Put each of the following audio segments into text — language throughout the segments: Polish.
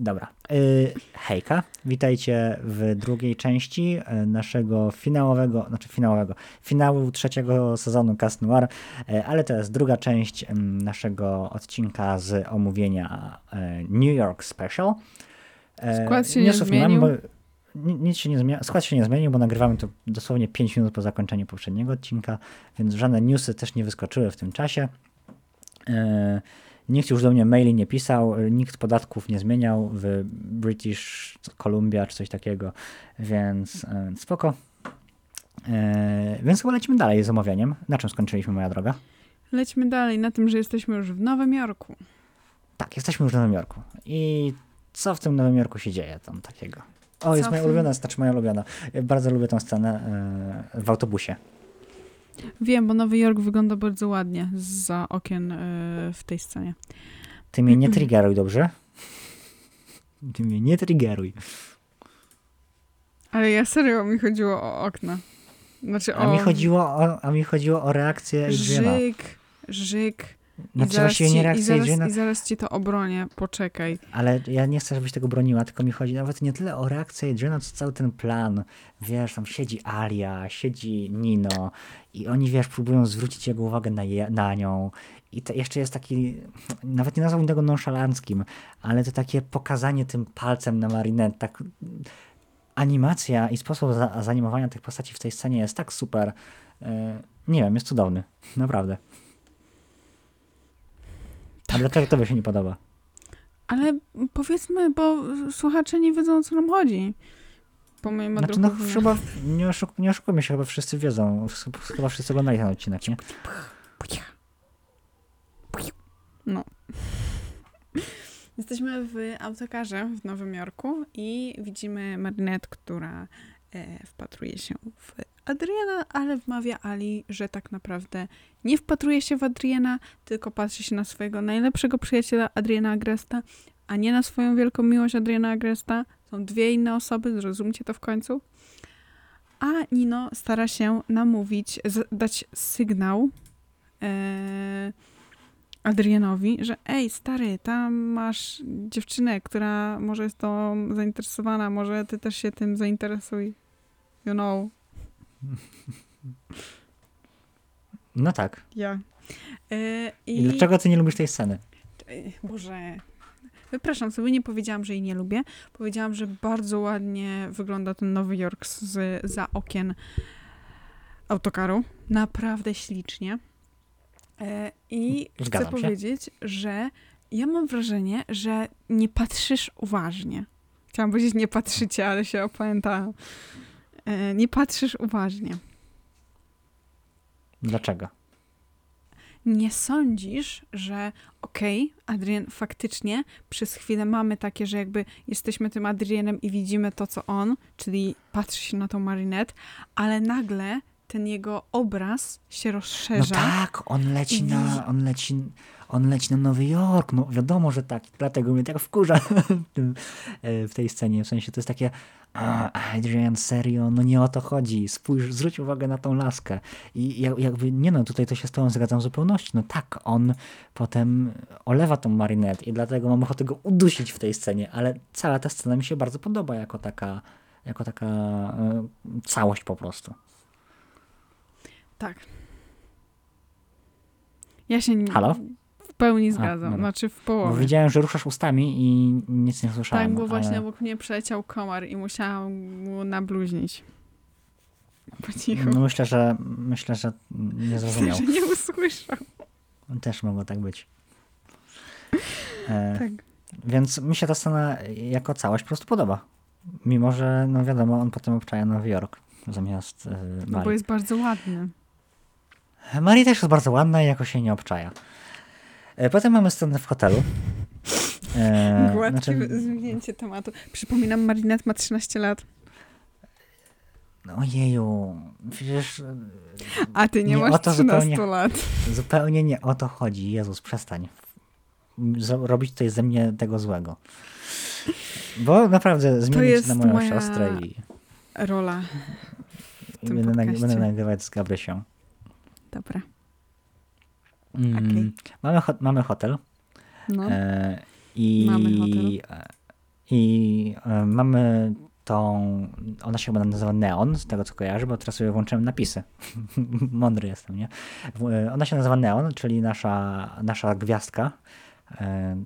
Dobra. Y, hejka, witajcie w drugiej części y, naszego finałowego, znaczy finałowego, finału trzeciego sezonu Cast Noir, y, ale to jest druga część naszego odcinka z omówienia New York Special. Skład się nie Newsów zmienił. bo nic się nie zmienia, skład się nie zmienił, bo nagrywamy to dosłownie 5 minut po zakończeniu poprzedniego odcinka, więc żadne newsy też nie wyskoczyły w tym czasie. Y, Nikt już do mnie maili nie pisał, nikt podatków nie zmieniał w British Columbia czy coś takiego, więc e, spoko. E, więc chyba lecimy dalej z omawianiem. Na czym skończyliśmy, moja droga? Lecimy dalej, na tym, że jesteśmy już w Nowym Jorku. Tak, jesteśmy już w Nowym Jorku. I co w tym Nowym Jorku się dzieje tam takiego? O, jest moja ulubiona, znaczy moja ulubiona. Bardzo lubię tę scenę e, w autobusie. Wiem, bo Nowy Jork wygląda bardzo ładnie za okien w tej scenie. Ty mnie nie triggeruj, dobrze? Ty mnie nie triggeruj. Ale ja serio mi chodziło o okna. Znaczy a, o... mi chodziło o, a mi chodziło o reakcję Adriana. Żyk, żyk. Znaczy właściwie nie reakcję i zaraz, I zaraz ci to obronię, poczekaj. Ale ja nie chcę, żebyś tego broniła, tylko mi chodzi nawet nie tyle o reakcję Adriana, co cały ten plan. Wiesz, tam siedzi Alia, siedzi Nino i oni, wiesz, próbują zwrócić jego uwagę na, je, na nią. I to jeszcze jest taki, nawet nie nazwałbym tego nonszalanckim, ale to takie pokazanie tym palcem na Marinette, tak animacja i sposób za, zanimowania tych postaci w tej scenie jest tak super. Yy, nie wiem, jest cudowny. Naprawdę. A dlaczego tobie się nie podoba? Ale powiedzmy, bo słuchacze nie wiedzą, o co nam chodzi. Po moim znaczy, no, chyba, nie, oszuk nie oszukujmy się, chyba wszyscy wiedzą. Chyba wszyscy oglądali ten odcinek, nie? No. Jesteśmy w autokarze w Nowym Jorku i widzimy Marinette, która e, wpatruje się w Adriana, ale wmawia Ali, że tak naprawdę nie wpatruje się w Adriana, tylko patrzy się na swojego najlepszego przyjaciela Adriana Agresta, a nie na swoją wielką miłość Adriana Agresta. Są dwie inne osoby, zrozumcie to w końcu. A Nino stara się namówić, dać sygnał e, Adrianowi, że ej, stary, tam masz dziewczynę, która może jest tą zainteresowana, może ty też się tym zainteresuj. You know. No tak. Ja. E, i... I dlaczego ty nie lubisz tej sceny? Boże. Wypraszam sobie, nie powiedziałam, że jej nie lubię. Powiedziałam, że bardzo ładnie wygląda ten Nowy Jork z, za okien autokaru. Naprawdę ślicznie. E, I Zgadzam chcę się. powiedzieć, że ja mam wrażenie, że nie patrzysz uważnie. Chciałam powiedzieć, nie patrzycie, ale się opamiętałam. E, nie patrzysz uważnie. Dlaczego? Nie sądzisz, że okej, okay, Adrian, faktycznie przez chwilę mamy takie, że jakby jesteśmy tym Adrianem i widzimy to, co on, czyli patrzy się na tą Marinette, ale nagle ten jego obraz się rozszerza. No tak, on leci na, on leci, on leci na Nowy Jork, no wiadomo, że tak, dlatego mnie tak wkurza e, w tej scenie, w sensie to jest takie Adrian, serio, no nie o to chodzi, spójrz, zwróć uwagę na tą laskę i jakby, nie no, tutaj to się z tobą zgadzam w zupełności, no tak, on potem olewa tą Marinette i dlatego mam ochotę go udusić w tej scenie, ale cała ta scena mi się bardzo podoba jako taka, jako taka e, całość po prostu. Tak. Ja się nie, Halo? Pełni zgadzam, A, znaczy w połowie. Bo widziałem, że ruszasz ustami i nic nie słyszałem. Tak, bo właśnie ale... obok mnie przeleciał komar i musiałam mu nabluźnić. Po cichu. No myślę, że myślę, że nie zrozumiał. Myślę, że nie usłyszał. Też mogło tak być. E, tak. Więc mi się ta scena jako całość po prostu podoba. Mimo, że no wiadomo, on potem obczaja Nowy Jork zamiast e, No bo jest bardzo ładny. Marii też jest bardzo ładna i jakoś się nie obczaja. E, potem mamy scenę w hotelu. E, Gładkie znaczy... zmienięcie tematu. Przypominam, Marinette ma 13 lat. No ojeju, przecież... A ty nie, nie masz to 13 zupełnie, lat. Zupełnie nie o to chodzi. Jezus, przestań. Robić tutaj ze mnie tego złego. Bo naprawdę zmienić na moją siostrę i... rola. Będę, będę nagrywać z Gabrysią. Dobra. Mm, okay. mamy, ho mamy hotel. No. E, I mamy hotel. I e, mamy tą, ona się chyba nazywa Neon, z tego co kojarzę, bo teraz sobie włączyłem napisy. Mądry jestem, nie? E, Ona się nazywa Neon, czyli nasza, nasza gwiazdka.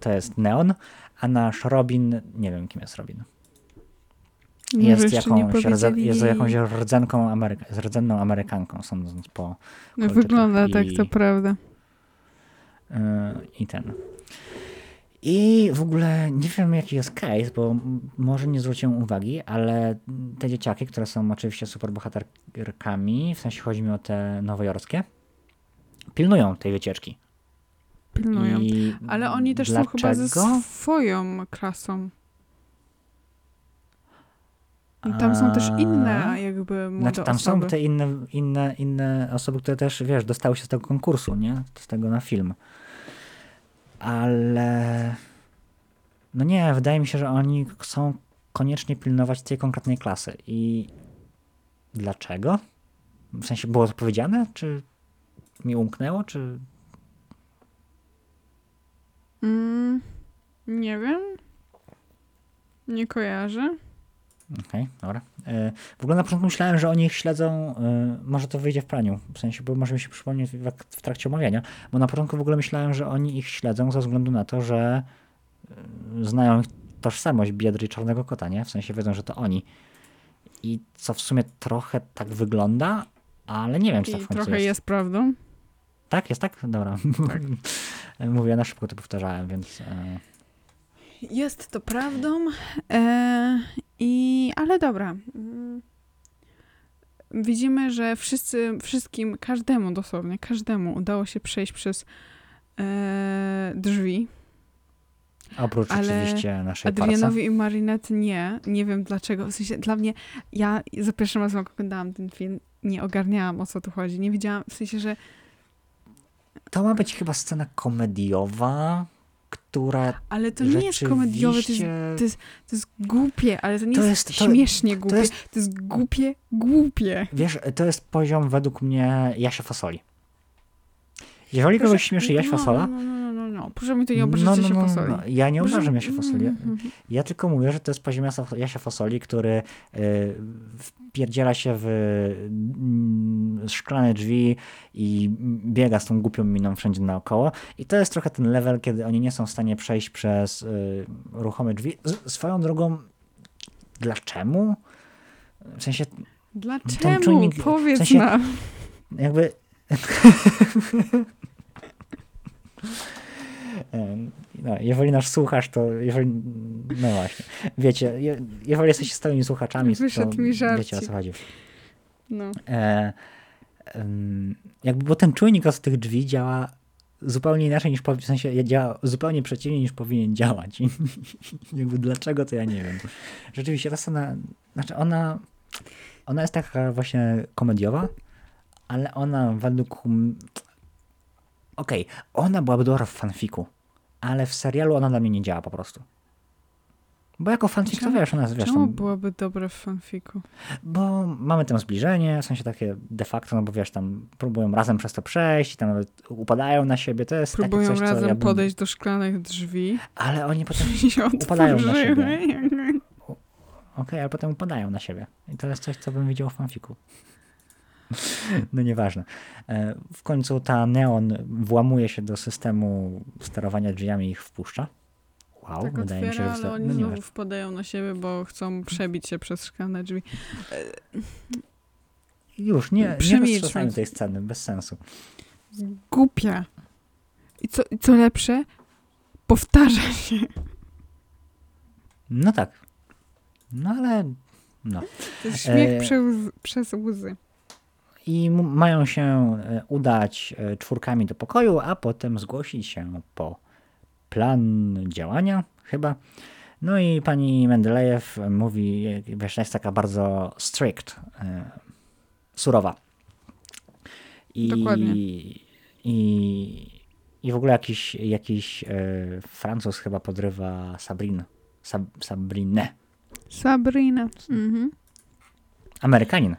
To jest Neon, a nasz Robin, nie wiem kim jest Robin. Jest, jakąś, rdze, jest jakąś rdzenką Ameryka, rdzenną Amerykanką, sądząc po No, kolczykach wygląda tak, i- to prawda. Yy, i ten. I w ogóle nie wiem jaki jest case, bo może nie zwróciłem uwagi, ale te dzieciaki, które są oczywiście superbohaterkami, w sensie chodzi mi o te nowojorskie, pilnują tej wycieczki. Pilnują. I Ale oni też są chyba ze dlaczego? swoją klasą. I tam są też inne jakby młode Znaczy tam osoby. są te inne, inne, inne osoby, które też, wiesz, dostały się z tego konkursu, nie? Z tego na film. Ale... No nie, wydaje mi się, że oni chcą koniecznie pilnować tej konkretnej klasy. I dlaczego? W sensie było to powiedziane? Czy mi umknęło? Czy... Mm, nie wiem. Nie kojarzę. Okej, dobra. E, W ogóle na początku myślałem, że oni ich śledzą, e, może to wyjdzie w praniu, w sensie, bo może mi się przypomnieć w, trakcie omawiania, bo na początku w ogóle myślałem, że oni ich śledzą ze względu na to, że e, znają ich tożsamość Biedry i Czarnego Kota, nie? W sensie wiedzą, że to oni. I co w sumie trochę tak wygląda, ale nie wiem, czy tak I w końcu trochę jest. prawdą. Tak? Jest tak? Dobra. Mówię, na szybko to powtarzałem, więc... Jest to prawdą. E, i, ale dobra. Mm. Widzimy, że wszyscy, wszystkim, każdemu dosłownie, każdemu udało się przejść przez e, drzwi. oprócz Ale oczywiście naszej parce. Adrianowi i Marinette nie. Nie wiem dlaczego. W sensie dla mnie, ja za pierwszym razem jak oglądałam ten film, nie ogarniałam o co tu chodzi. Nie wiedziałam, w sensie, że To ma być chyba scena komediowa, która ale to nie jest komediowe, to jest, to jest, to jest głupie, ale to nie To jest, jest- to- śmiesznie głupie. To jest- jest, głupie, głupie. Wiesz, to jest poziom według mnie Jasia Fasoli. Jeżeli kogoś śmieszy Jaś no, Fasola, No, no, no, no, no. Proszę mi to nie obrażać no, się fasoli. no, ja nie Proszę- obrażam Jasia Fasoli. Mhm. Ja tylko mówię, że to jest poziom Jasia- Fasoli, który y, wpierdziela się w mm, szklane drzwi i biega z tą głupią miną wszędzie naokoło. I to jest trochę ten level, kiedy oni nie są w stanie przejść przez y, ruchome drzwi. Z, swoją drogą, dlaczego? W sensie, Dlaczego? czujnik- w Powiedz sensie- nam. jakby. Em, No, jeżeli nas słuchasz, to jeżeli. No właśnie. Wiecie, je, jeżeli jesteście stałymi słuchaczami, to Wyszedł mi żarcik. wiecie o co chodzi. No. E, jakby, bo ten czujnik od tych drzwi działa zupełnie inaczej niż powinien, w sensie działa zupełnie przeciwnie niż powinien działać. I jakby dlaczego, to ja nie wiem. Rzeczywiście ta scena, znaczy ona, ona jest taka właśnie komediowa, ale ona według okej, ona byłaby dobra w fanfiku, ale w serialu ona dla mnie nie działa po prostu. Bo jako fanfic to Czemu- wiesz, ona wiesz, Czemu byłaby dobre w fanfiku? bo mamy tam zbliżenie, w sensie takie de facto, no bo wiesz, tam próbują razem przez to przejść, tam nawet upadają na siebie, to jest Próbują coś, co razem ja bym, podejść do szklanych drzwi Ale oni potem, Upadają na otworzyły. okej, ale potem upadają na siebie. I to jest coś, co bym widział w fanfiku. No nieważne. E, W końcu ta Neon włamuje się do systemu sterowania drzwiami i ich wpuszcza. Wow, Tak wydaje mi się, że... ale oni no znowu wpadają na siebie, bo chcą przebić się przez szklane drzwi. Już, nie, nie roztrzasajmy tej sceny, bez sensu. Głupia. I co, i co lepsze, powtarza się. No tak. No ale... No. To jest śmiech E, przez, przez łzy. I mają się e, udać e, czwórkami do pokoju, a potem zgłosić się po plan działania, chyba. No i pani Mendelejew mówi, e, wiesz, jest taka bardzo strict, surowa. I, Dokładnie. I, I w ogóle jakiś, jakiś Francuz chyba podrywa Sabrin, Sab, Sabrinę. Sabrina. Mhm. Amerykanin.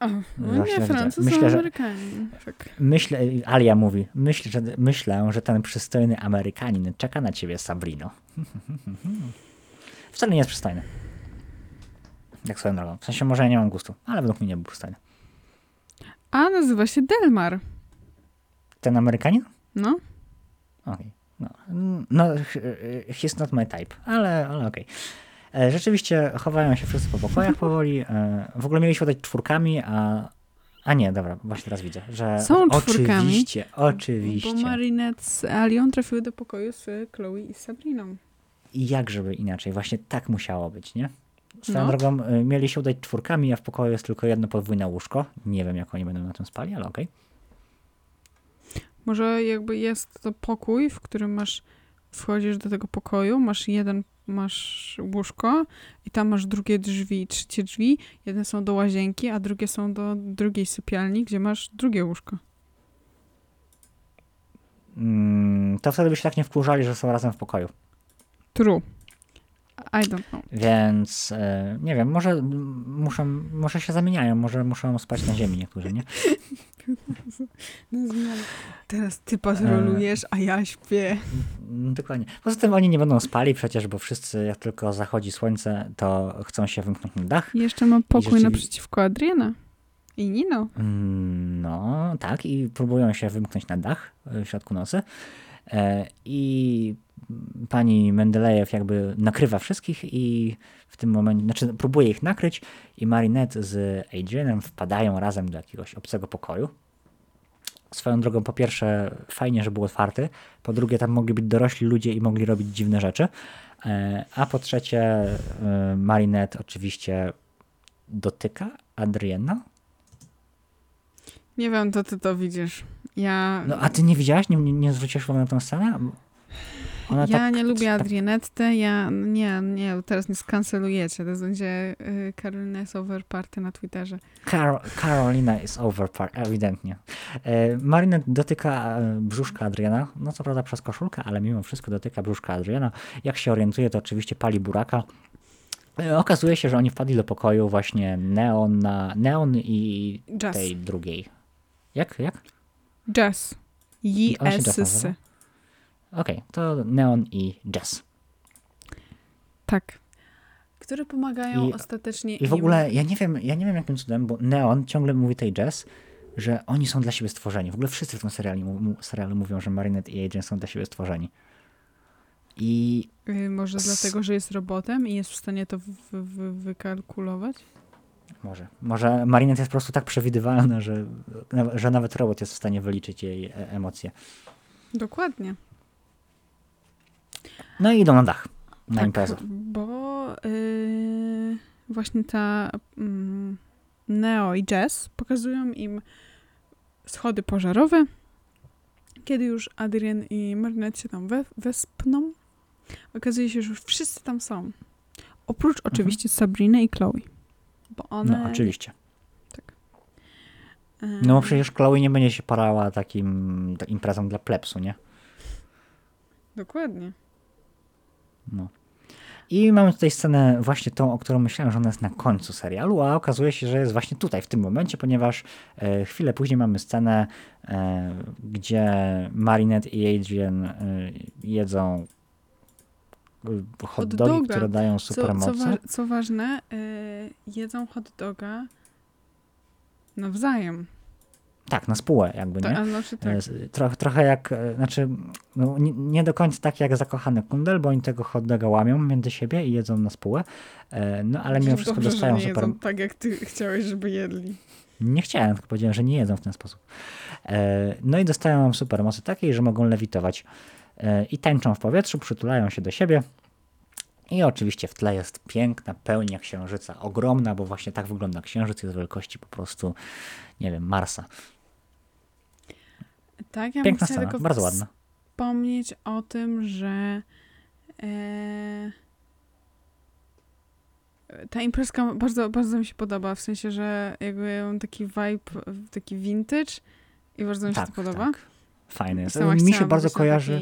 O, no nie, widzę. Francuz, Myślę, że- Amerykanin. Tak. Myślę, Alia mówi, myślę że, myślę, że ten przystojny Amerykanin czeka na ciebie, Sabrino. Wcale nie jest przystojny. Jak swoją drogą. W sensie może ja nie mam gustu, ale według mnie nie był przystojny. A nazywa się Delmar. Ten Amerykanin? No. Okej. No, no, ch- he's not my type, ale, ale okej. E, Rzeczywiście chowają się wszyscy po pokojach powoli. E, W ogóle mieliśmy dać czwórkami, a... A nie, dobra, właśnie teraz widzę, że Są czwórkami. oczywiście, oczywiście. Bo Marinette z Alią trafiły do pokoju z Chloe i Sabriną. I jak żeby inaczej, właśnie tak musiało być, nie? Swoją No. drogą y, mieli się udać czwórkami, a w pokoju jest tylko jedno podwójne łóżko. Nie wiem, jak oni będą na tym spali, ale okej. Może jakby jest to pokój, w którym masz, wchodzisz do tego pokoju, masz jeden, masz łóżko i tam masz drugie drzwi, trzecie drzwi. Jedne są do łazienki, a drugie są do drugiej sypialni, gdzie masz drugie łóżko. Mm, to wtedy by się tak nie wkurzali, że są razem w pokoju. True. I don't know. Więc e, nie wiem, może muszą, może się zamieniają, może muszą spać na ziemi niektórzy, nie? Teraz ty patrolujesz, a ja śpię. Dokładnie. Poza tym oni nie będą spali przecież, bo wszyscy jak tylko zachodzi słońce, to chcą się wymknąć na dach. Jeszcze mam pokój rzeczywi- naprzeciwko Adriana. I Nino. Mm, No, tak, i próbują się wymknąć na dach e, w środku nocy. E, I pani Mendelejew jakby nakrywa wszystkich i w tym momencie, znaczy próbuje ich nakryć i Marinette z Adrianem wpadają razem do jakiegoś obcego pokoju. Swoją drogą, po pierwsze, fajnie, że był otwarty, po drugie, tam mogli być dorośli ludzie i mogli robić dziwne rzeczy, E, a po trzecie, e, Marinette oczywiście dotyka Adriana, Nie wiem, to ty to widzisz. Ja, No a ty nie widziałaś? Nie, nie, nie zwróciłaś uwagi na tę scenę? Ona ja tak, nie lubię Adrianette, ja nie, nie, teraz nie skancelujecie, to będzie y, Carolina is over party na Twitterze. Carol, Carolina is over, par- ewidentnie. E, Marinette dotyka e, brzuszka Adriana, no co prawda przez koszulkę, ale mimo wszystko dotyka brzuszka Adriana. Jak się orientuje, to oczywiście pali buraka. E, Okazuje się, że oni wpadli do pokoju właśnie Neon, na, Neon i Jazz. tej drugiej. Jak? Jak? Jazz. Ona się Jazz Okej, to Neon i Jazz. Tak. Które pomagają I- ostatecznie I w im. ogóle ja nie wiem, ja nie wiem jakim cudem, bo Neon ciągle mówi tej Jazz, że oni są dla siebie stworzeni. W ogóle wszyscy w tym serialu, serialu mówią, że Marinette i Agent są dla siebie stworzeni. I Y, może dlatego, że jest robotem i jest w stanie to wy, wy, wykalkulować? może, może Marinette jest po prostu tak przewidywalna, że, że nawet robot jest w stanie wyliczyć jej e- emocje. Dokładnie. No i idą na dach, na tak, imprezę. bo y, właśnie ta mm, Neo i Jess pokazują im schody pożarowe. Kiedy już Adrian i Marinette się tam we, wespną, okazuje się, że już wszyscy tam są. Oprócz oczywiście Sabriny i Chloe. Bo one... Mhm. No oczywiście. y, No bo przecież Chloe nie będzie się parała takim ta imprezą dla plepsu, nie? Dokładnie. No. I mamy tutaj scenę właśnie tą, o którą myślałem, że ona jest na końcu serialu, a okazuje się, że jest właśnie tutaj, w tym momencie, ponieważ e, chwilę później mamy scenę, e, gdzie Marinette i Adrian e, jedzą hot dogi, doga. które dają Co, co, supermoce. wa- co ważne, jedzą hot doga nawzajem. Tak, na spółę jakby, nie? znaczy tak. E, Trochę, jak, e, znaczy, no, nie, nie do końca tak jak zakochany kundel, bo oni tego hot doga łamią między siebie i jedzą na spółę, e, no ale mimo wszystko Dobrze, dostają że nie super... jedzą tak, jak ty chciałeś, żeby jedli. Nie chciałem, tylko powiedziałem, że nie jedzą w ten sposób. No i dostają super mocy takiej, że mogą lewitować i tańczą w powietrzu, przytulają się do siebie. I oczywiście w tle jest piękna pełnia księżyca, ogromna, bo właśnie tak wygląda księżyc, jest wielkości po prostu, nie wiem, Marsa. Tak, ja Piękna scena, tylko bardzo ładna. wspomnieć o tym, że e, ta imprezka bardzo, bardzo mi się podoba, w sensie, że jakby mam taki vibe, taki vintage i bardzo mi się Tak, to podoba. tak. Fajny jest. Sama Mi się bardzo kojarzy,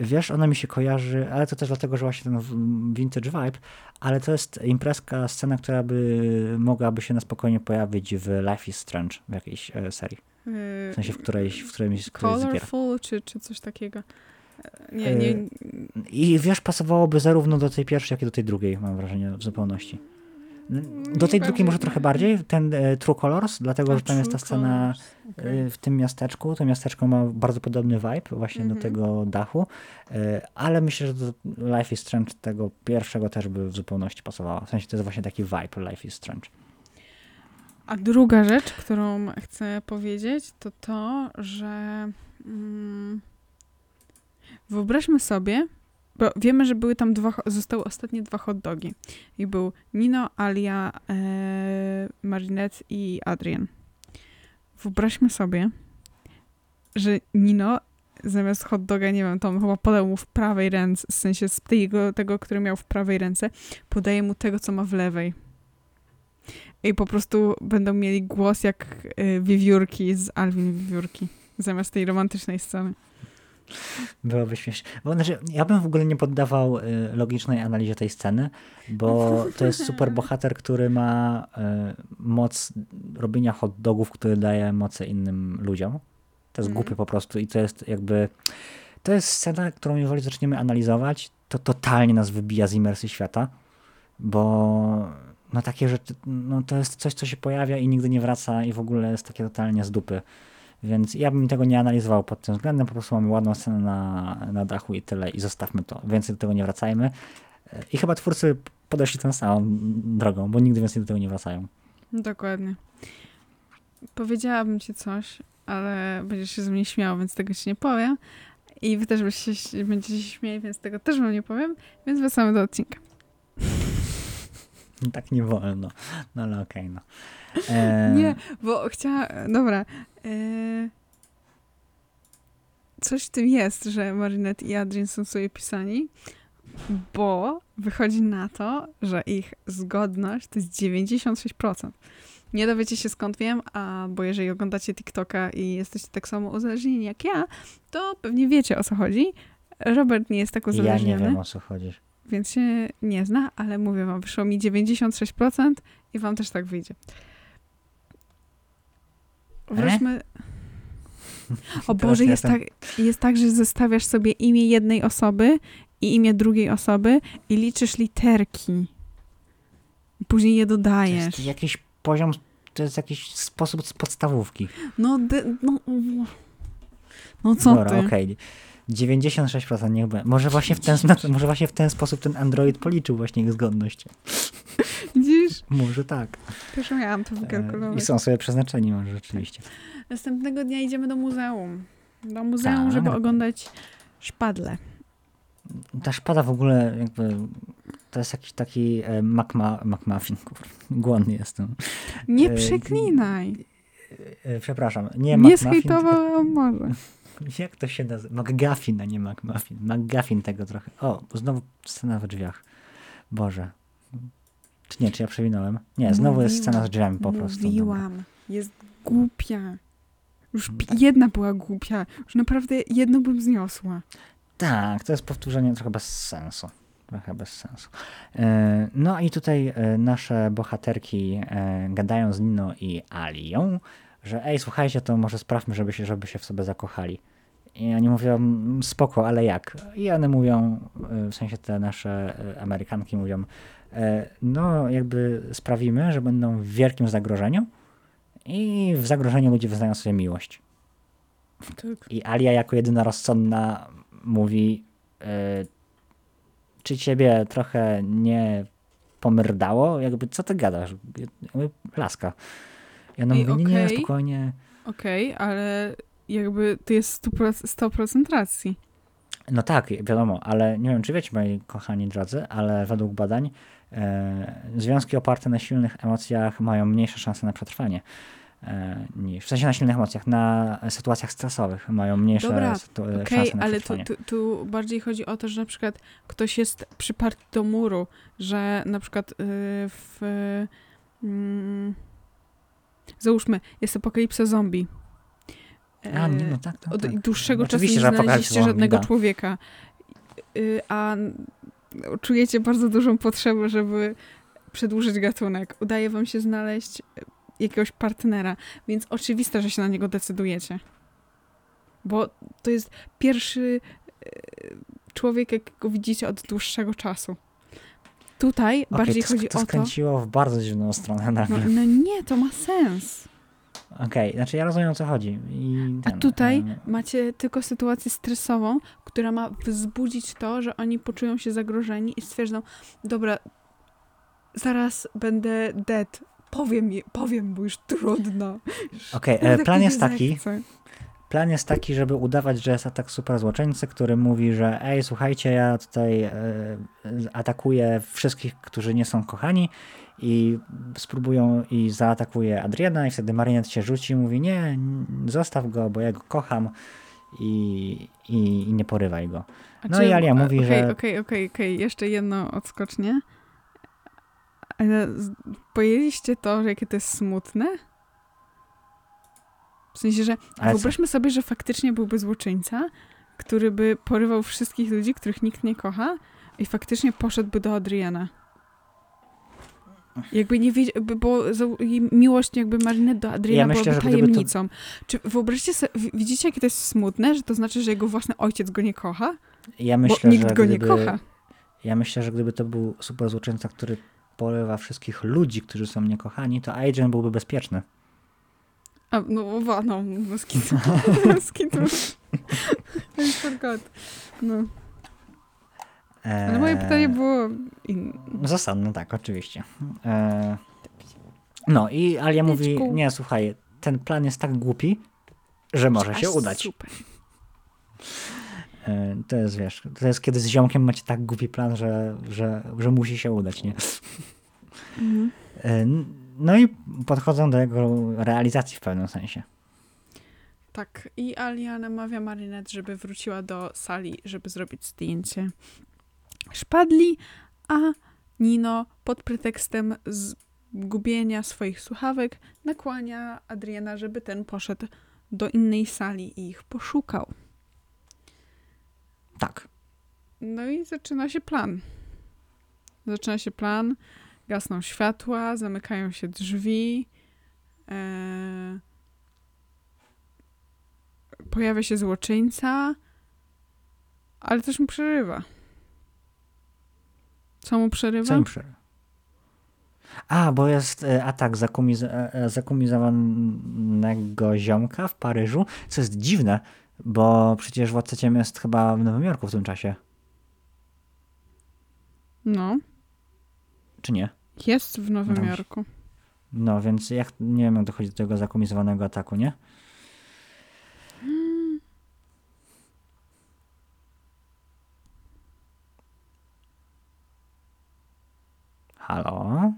wiesz, ona mi się kojarzy, ale to też dlatego, że właśnie ten vintage vibe, ale to jest imprezka, scena, która by mogłaby się na spokojnie pojawić w Life is Strange, w jakiejś e, serii. Y, W sensie w którejś, w którejś, w którejś. Colorful czy, czy coś takiego. Nie, nie, I wiesz, pasowałoby zarówno do tej pierwszej, jak i do tej drugiej, mam wrażenie, w zupełności. Do tej drugiej może trochę bardziej, ten e, True Colors, dlatego, że tam jest ta scena w tym miasteczku. To miasteczko ma bardzo podobny vibe właśnie do Mhm. tego dachu, ale myślę, że do Life is Strange tego pierwszego też by w zupełności pasowało. W sensie to jest właśnie taki vibe Life is Strange. A druga rzecz, którą chcę powiedzieć, to to, że mm, wyobraźmy sobie, bo wiemy, że były tam dwa, zostały ostatnie dwa hot dogi. I był Nino, Alia, e, Marinette i Adrian. Wyobraźmy sobie, że Nino zamiast hot doga, nie wiem, Tom chyba podał mu w prawej ręce, w sensie z tego, tego, który miał w prawej ręce, podaje mu tego, co ma w lewej. I po prostu będą mieli głos jak y, wiewiórki z Alvin Wiewiórki. Zamiast tej romantycznej sceny. Byłoby śmiesznie. Bo, znaczy, ja bym w ogóle nie poddawał y, logicznej analizie tej sceny, bo to jest super bohater, który ma y, moc robienia hot dogów, który daje moce innym ludziom. To jest Mhm. głupie po prostu i to jest jakby... To jest scena, którą jeżeli zaczniemy analizować, to totalnie nas wybija z imersji świata, bo no takie rzeczy, no to jest coś, co się pojawia i nigdy nie wraca i w ogóle jest takie totalnie z dupy. Więc ja bym tego nie analizował pod tym względem, po prostu mamy ładną scenę na, na dachu i tyle i zostawmy to. Więcej do tego nie wracajmy. I chyba twórcy podeszli tą samą drogą, bo nigdy więcej do tego nie wracają. Dokładnie. Powiedziałabym ci coś, ale będziesz się ze mnie śmiał, więc tego ci nie powiem. I wy też byście będziecie się śmieli, więc tego też wam nie powiem. Więc wracamy do odcinka. Tak nie wolno. No ale okej, no. E, Nie, bo chciała... Dobra. E, coś w tym jest, że Marinette i Adrian są sobie pisani, bo wychodzi na to, że ich zgodność to jest 96%. Nie dowiecie się skąd wiem, a bo jeżeli oglądacie TikToka i jesteście tak samo uzależnieni jak ja, to pewnie wiecie o co chodzi. Robert nie jest tak Ja nie uzależniony, wiem o co chodzi. Więc się nie zna, ale mówię wam, wyszło mi 96% i wam też tak wyjdzie. Wróćmy. O Boże, jest tak, jest tak, że zestawiasz sobie imię jednej osoby i imię drugiej osoby i liczysz literki. Później je To dodajesz. jest jakiś poziom, to jest jakiś sposób z podstawówki. No, no, no co Dobra, ty? okej. 96% niech będzie. Może właśnie, w ten, może właśnie w ten sposób ten Android policzył właśnie ich zgodność. Widzisz? Może tak. Też miałam to E, wykalkulować. I są sobie przeznaczeni może rzeczywiście. Następnego dnia idziemy do muzeum. Do muzeum, Tak. żeby oglądać szpadle. Ta szpada w ogóle jakby to jest jakiś taki e, McMuffin, głodny jestem. Nie E, przeklinaj. E, Przepraszam, nie Nie, McMuffin. skejtowałam może. Jak to się nazywa? McGuffin, a nie McMuffin. McGuffin tego trochę. O, znowu scena w drzwiach. Boże. Czy nie, czy ja przewinąłem? Nie, znowu jest scena z drzwiami po prostu. Dobra. Mówiłam. Jest głupia. Już pi- jedna była głupia. Już naprawdę jedną bym zniosła. Tak, to jest powtórzenie trochę bez sensu. Trochę bez sensu. E, No i tutaj e, nasze bohaterki e, gadają z Nino i Alią, że ej, słuchajcie, to może sprawmy, żeby się, żeby się w sobie zakochali. I oni mówią, "Mm, spoko, ale jak? I one mówią, e, w sensie te nasze e, Amerykanki mówią, e, no jakby sprawimy, że będą w wielkim zagrożeniu i w zagrożeniu ludzie wyznają sobie miłość. Tak. I Alia jako jedyna rozsądna mówi, y, czy ciebie trochę nie pomyrdało? Jakby, co ty gadasz? Jakby, laska. I ona Ej, mówi, nie, nie, okej. spokojnie. Okej, ale jakby to jest 100%, 100% racji. No tak, wiadomo, ale nie wiem, czy wiecie, moi kochani drodzy, ale według badań e, związki oparte na silnych emocjach mają mniejsze szanse na przetrwanie. E, niż, w sensie na silnych emocjach, na sytuacjach stresowych mają mniejsze Dobra, sytu- Okej, szanse na ale tu, przetrwanie. tu, tu bardziej chodzi o to, że na przykład ktoś jest przyparty do muru, że na przykład y, w... mm, załóżmy, jest apokalipsa zombie. A, nie, E, no tak, tak, Od tak. dłuższego czasu nie znaleźliście zombie, żadnego da. człowieka. Y, A czujecie bardzo dużą potrzebę, żeby przedłużyć gatunek. Udaje wam się znaleźć y, jakiegoś partnera, więc oczywiste, że się na niego decydujecie. Bo to jest pierwszy człowiek, jakiego widzicie od dłuższego czasu. Tutaj Okej, bardziej to, chodzi to o to. skręciło w bardzo dziwną stronę No, nagle. no nie, to ma sens. Okej, znaczy ja rozumiem o co chodzi. I A ten, tutaj e, macie tylko sytuację stresową, która ma wzbudzić to, że oni poczują się zagrożeni i stwierdzą, dobra, zaraz będę dead. Powiem, powiem, bo już trudno. Okej, Ja e, plan jest taki. Plan jest taki, żeby udawać, że jest atak super złoczyńcy, który mówi, że ej, słuchajcie, ja tutaj e, atakuję wszystkich, którzy nie są kochani i spróbują i zaatakuje Adriana i wtedy Marinette się rzuci i mówi nie, zostaw go, bo ja go kocham i, i, i nie porywaj go. No i Alia mówi, okej, że- Okej, okej, okej, jeszcze jedno odskocznie. Ale pojęliście to, że jakie to jest smutne? W sensie, że Ale co? wyobraźmy sobie, że faktycznie byłby złoczyńca, który by porywał wszystkich ludzi, których nikt nie kocha i faktycznie poszedłby do Adriana. Jakby nie wiedział, bo miłość jakby Marinette do Adriana Ja myślę, byłaby gdyby to- tajemnicą. Czy wyobraźcie sobie, wi- widzicie jakie to jest smutne, że to znaczy, że jego własny ojciec go nie kocha? Ja Bo myślę, nikt że go gdyby, nie kocha. Ja myślę, że gdyby to był super złoczyńca, który porywa wszystkich ludzi, którzy są niekochani, to Adrian byłby bezpieczny. A, no, wa- no, bez kitu. bez kitu. I forgot. No. Ale moje Eee, pytanie było inne. Zasadne, tak, oczywiście. Eee, no i Alia mówi, nie, słuchaj, ten plan jest tak głupi, że może się udać. Super. Eee, to jest, wiesz, to jest kiedy z ziomkiem macie tak głupi plan, że, że, że musi się udać, nie? Mhm. No i podchodzą do jego realizacji w pewnym sensie. Tak. I Alia namawia Marinette, żeby wróciła do sali, żeby zrobić zdjęcie szpadli, a Nino pod pretekstem zgubienia swoich słuchawek nakłania Adriana, żeby ten poszedł do innej sali i ich poszukał. Tak. No i zaczyna się plan. Zaczyna się plan, gasną światła, zamykają się drzwi. E... Pojawia się złoczyńca, ale też mu przerywa. Co mu przerywa? Co im przy... A, bo jest e, atak zakumiz... e, e, zakumizowanego ziomka w Paryżu, co jest dziwne, bo przecież Władca Ciem jest chyba w Nowym Jorku w tym czasie, No, czy nie? Jest w Nowym Dobrze. Jorku. No, więc jak, nie wiem, jak dochodzi do tego zakumizowanego ataku, nie? Halo?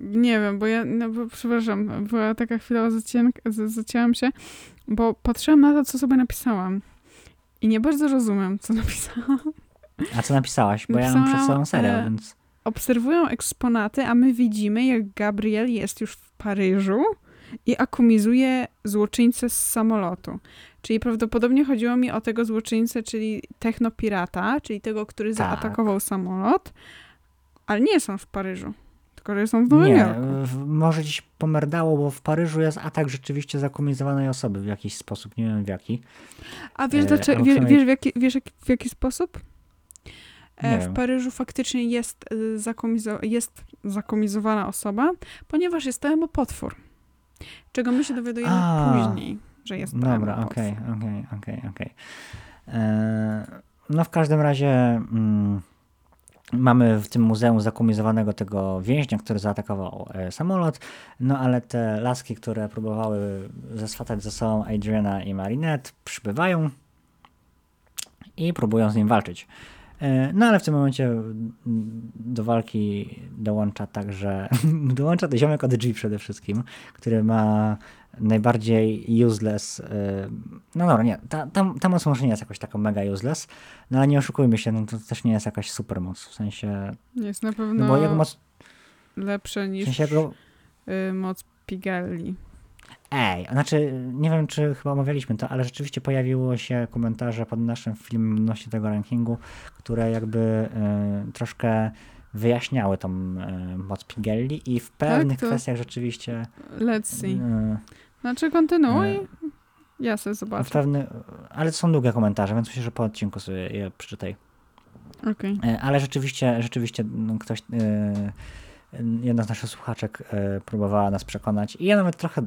Nie wiem, bo ja, no bo przepraszam, była taka chwila, zacięłam się, bo patrzyłam na to, co sobie napisałam. I nie bardzo rozumiem, co napisałam. A co napisałaś? Bo ja mam przed sobą Napisałam, serial, e, więc... Obserwują eksponaty, a my widzimy, jak Gabriel jest już w Paryżu i akumizuje złoczyńcę z samolotu. Czyli prawdopodobnie chodziło mi o tego złoczyńcę, czyli technopirata, czyli tego, który Tak. zaatakował samolot, ale nie są w Paryżu, tylko że są w Nowym Nie, Jorku. w- może gdzieś pomerdało, bo w Paryżu jest atak rzeczywiście zakumizowanej osoby w jakiś sposób, nie wiem w jaki. A wiesz, E, dlaczego, albo wie, przynajmniej- wiesz, w jaki, wiesz w jaki sposób? E, Nie w wiem. Paryżu faktycznie jest, y, zakomizo- jest zakomizowana osoba, ponieważ jest to emopotwór. Czego my się dowiadujemy A. później, że jest to Dobra, okej, okej, okej, okej. E, No w każdym razie mm, mamy w tym muzeum zakumizowanego tego więźnia, który zaatakował e, samolot, no ale te laski, które próbowały zeswatać ze sobą Adriana i Marinette przybywają i próbują z nim walczyć. E, No ale w tym momencie mm, do walki dołącza także, dołącza to ziomek od G przede wszystkim, który ma najbardziej useless. y, No dobra, nie, ta, ta, ta moc może nie jest jakoś taka mega useless, no ale nie oszukujmy się, no to też nie jest jakaś super moc, w sensie, Jest na no pewno bo jego moc, lepsze w niż sensie jego, y, moc Pigelli. Ej, znaczy nie wiem czy chyba omawialiśmy to, ale rzeczywiście pojawiło się komentarze pod naszym filmem odnośnie tego rankingu, które jakby y, troszkę wyjaśniały tą y, moc Pigelli i w pewnych to- kwestiach rzeczywiście Let's see. y, Znaczy kontynuuj. e, Ja sobie zobaczę. pewny, ale to są długie komentarze, więc myślę, że po odcinku sobie je przeczytaj. E, Ale rzeczywiście, rzeczywiście no, ktoś, e, jedna z naszych słuchaczek e, próbowała nas przekonać i ja nawet trochę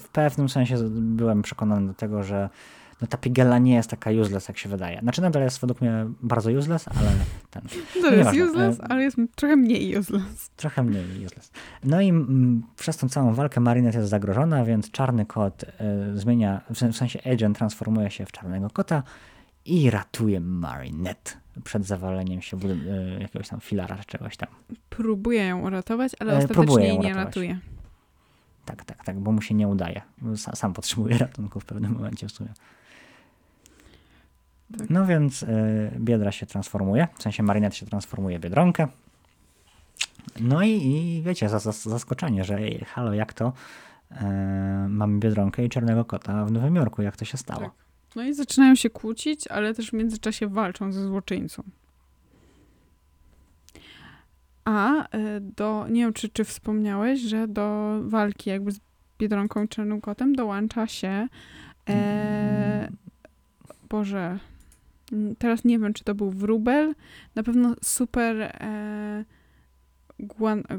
w pewnym sensie byłem przekonany do tego, że no, ta pigella nie jest taka useless, jak się wydaje. Znaczy nadal jest według mnie bardzo useless, ale ten, To No jest nieważne, useless, e, ale jest trochę mniej useless. trochę mniej useless. No i przez tą całą walkę Marinette jest zagrożona, więc czarny kot e, zmienia, w sensie Agent transformuje się w czarnego kota i ratuje Marinette przed zawaleniem się e, jakiegoś tam filara czy czegoś tam. Próbuje ją uratować, ale E, ostatecznie jej nie ratuje. Tak, tak, tak, bo mu się nie udaje. Sam, sam potrzebuje ratunku w pewnym momencie w sumie. Tak. No więc y, Biedra się transformuje, w sensie Marinette się transformuje w Biedronkę. No i, i wiecie, zas, zas, zaskoczenie, że halo, jak to e, mamy Biedronkę i Czarnego Kota w Nowym Jorku, jak to się stało? Tak. No i zaczynają się kłócić, ale też w międzyczasie walczą ze złoczyńcą. A y, do, nie wiem, czy, czy wspomniałeś, że do walki jakby z Biedronką i Czarnym Kotem dołącza się e, Boże, teraz nie wiem, czy to był wróbel, na pewno super e, guan... e,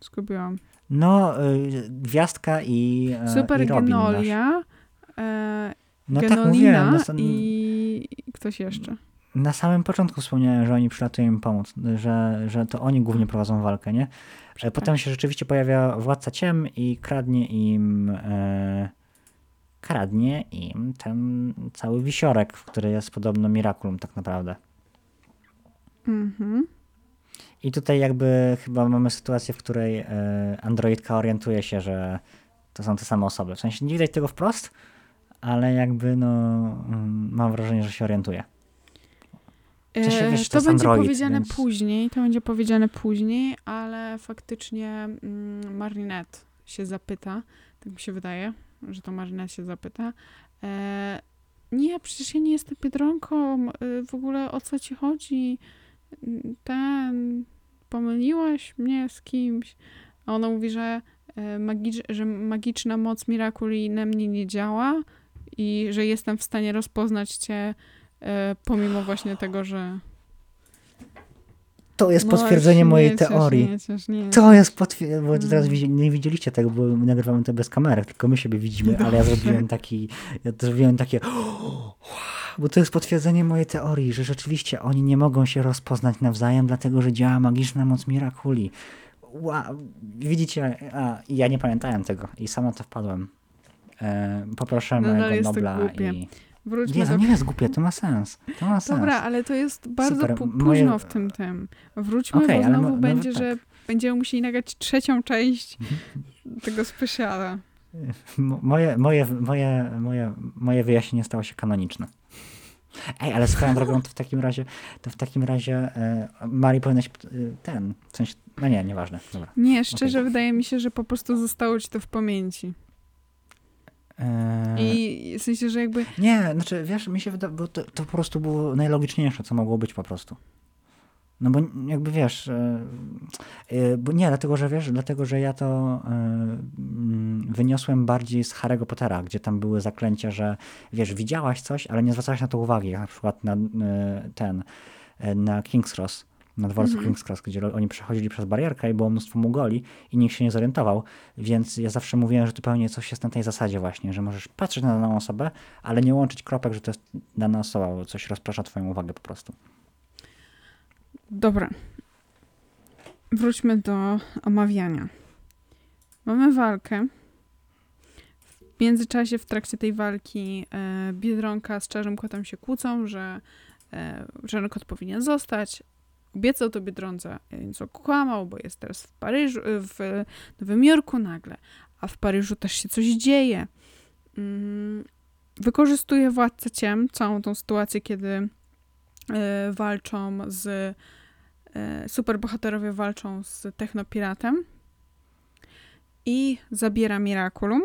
Zgubiłam. No, y, Gwiazdka i, e, Super i Robin nasz. E, No tak Genolina mówiłem, na, sam- i ktoś jeszcze. na samym początku wspomniałem, że oni przylatują im pomóc, że, że to oni głównie prowadzą walkę, nie? E, Potem się rzeczywiście pojawia Władca Ciem i kradnie im e, kradnie im ten cały wisiorek, który jest podobno Miraculum tak naprawdę. Mhm. I tutaj jakby chyba mamy sytuację, w której e, androidka orientuje się, że to są te same osoby. W sensie nie widać tego wprost, ale jakby no mm, mam wrażenie, że się orientuje. W sensie, wiesz, to to będzie android, powiedziane więc- później, to będzie powiedziane później, ale faktycznie mm, Marinette się zapyta, tak mi się wydaje, że to Marinette się zapyta. E, nie, przecież ja nie jestem Biedronką, e, w ogóle o co ci chodzi? Ten, pomyliłaś mnie z kimś? A ona mówi, że, e, magicz, że magiczna moc Miraculi na mnie nie działa i że jestem w stanie rozpoznać cię e, pomimo właśnie tego, że... To jest No, potwierdzenie się mojej ciesz, teorii. Nie ciesz, nie To jest potwierdzenie, bo Mm. teraz nie widzieliście tego, bo my nagrywamy to bez kamerek, tylko my siebie widzimy, ale ja Dobrze. zrobiłem taki, ja zrobiłem takie, bo to jest potwierdzenie mojej teorii, że rzeczywiście oni nie mogą się rozpoznać nawzajem, dlatego że działa magiczna moc Miraculi. Wow, widzicie, a, ja nie pamiętałem tego i sam na to wpadłem. E, poproszę Nadal mojego jest to Nobla i... Wróćmy Nie, to do... nie jest głupie, to ma sens. To ma sens. Dobra, ale to jest bardzo Super, późno moje- w tym tym. Wróćmy, Okej, bo znowu będzie, nawet że tak. będziemy musieli nagrać trzecią część tego specjala. Moje, moje, moje, moje, moje wyjaśnienie stało się kanoniczne. Ej, ale swoją drogą to w takim razie, to w takim razie e, Mari powinnaś e, ten, w sensie, no nie, nieważne, dobra. Nie, szczerze wydaje mi się, że po prostu zostało ci to w pamięci. E, I w sensie, że jakby Nie, znaczy wiesz, mi się wydaje, bo to, to po prostu było najlogiczniejsze, co mogło być po prostu. No bo jakby wiesz, e, bo nie, dlatego że wiesz, dlatego że ja to mm, wyniosłem bardziej z Harry'ego Pottera, gdzie tam były zaklęcia, że wiesz, widziałaś coś, ale nie zwracałaś na to uwagi, jak na przykład na e, ten, na King's Cross, na dworcu Mhm. King's Cross, gdzie oni przechodzili przez barierkę i było mnóstwo mugoli i nikt się nie zorientował, więc ja zawsze mówiłem, że to pewnie coś jest na tej zasadzie właśnie, że możesz patrzeć na daną osobę, ale nie łączyć kropek, że to jest dana osoba, bo coś rozprasza twoją uwagę po prostu. Dobra. Wróćmy do omawiania. Mamy walkę. W międzyczasie, w trakcie tej walki, e, Biedronka z Czarnym Kotem się kłócą, że e, Czarny Kot powinien zostać. Obiecał to Biedronce, więc okłamał, bo jest teraz w Paryżu, w Nowym Jorku nagle. A w Paryżu też się coś dzieje. Mm, wykorzystuje Władcę Ciem całą tą sytuację, kiedy e, walczą z e, superbohaterowie walczą z technopiratem i zabiera Miraculum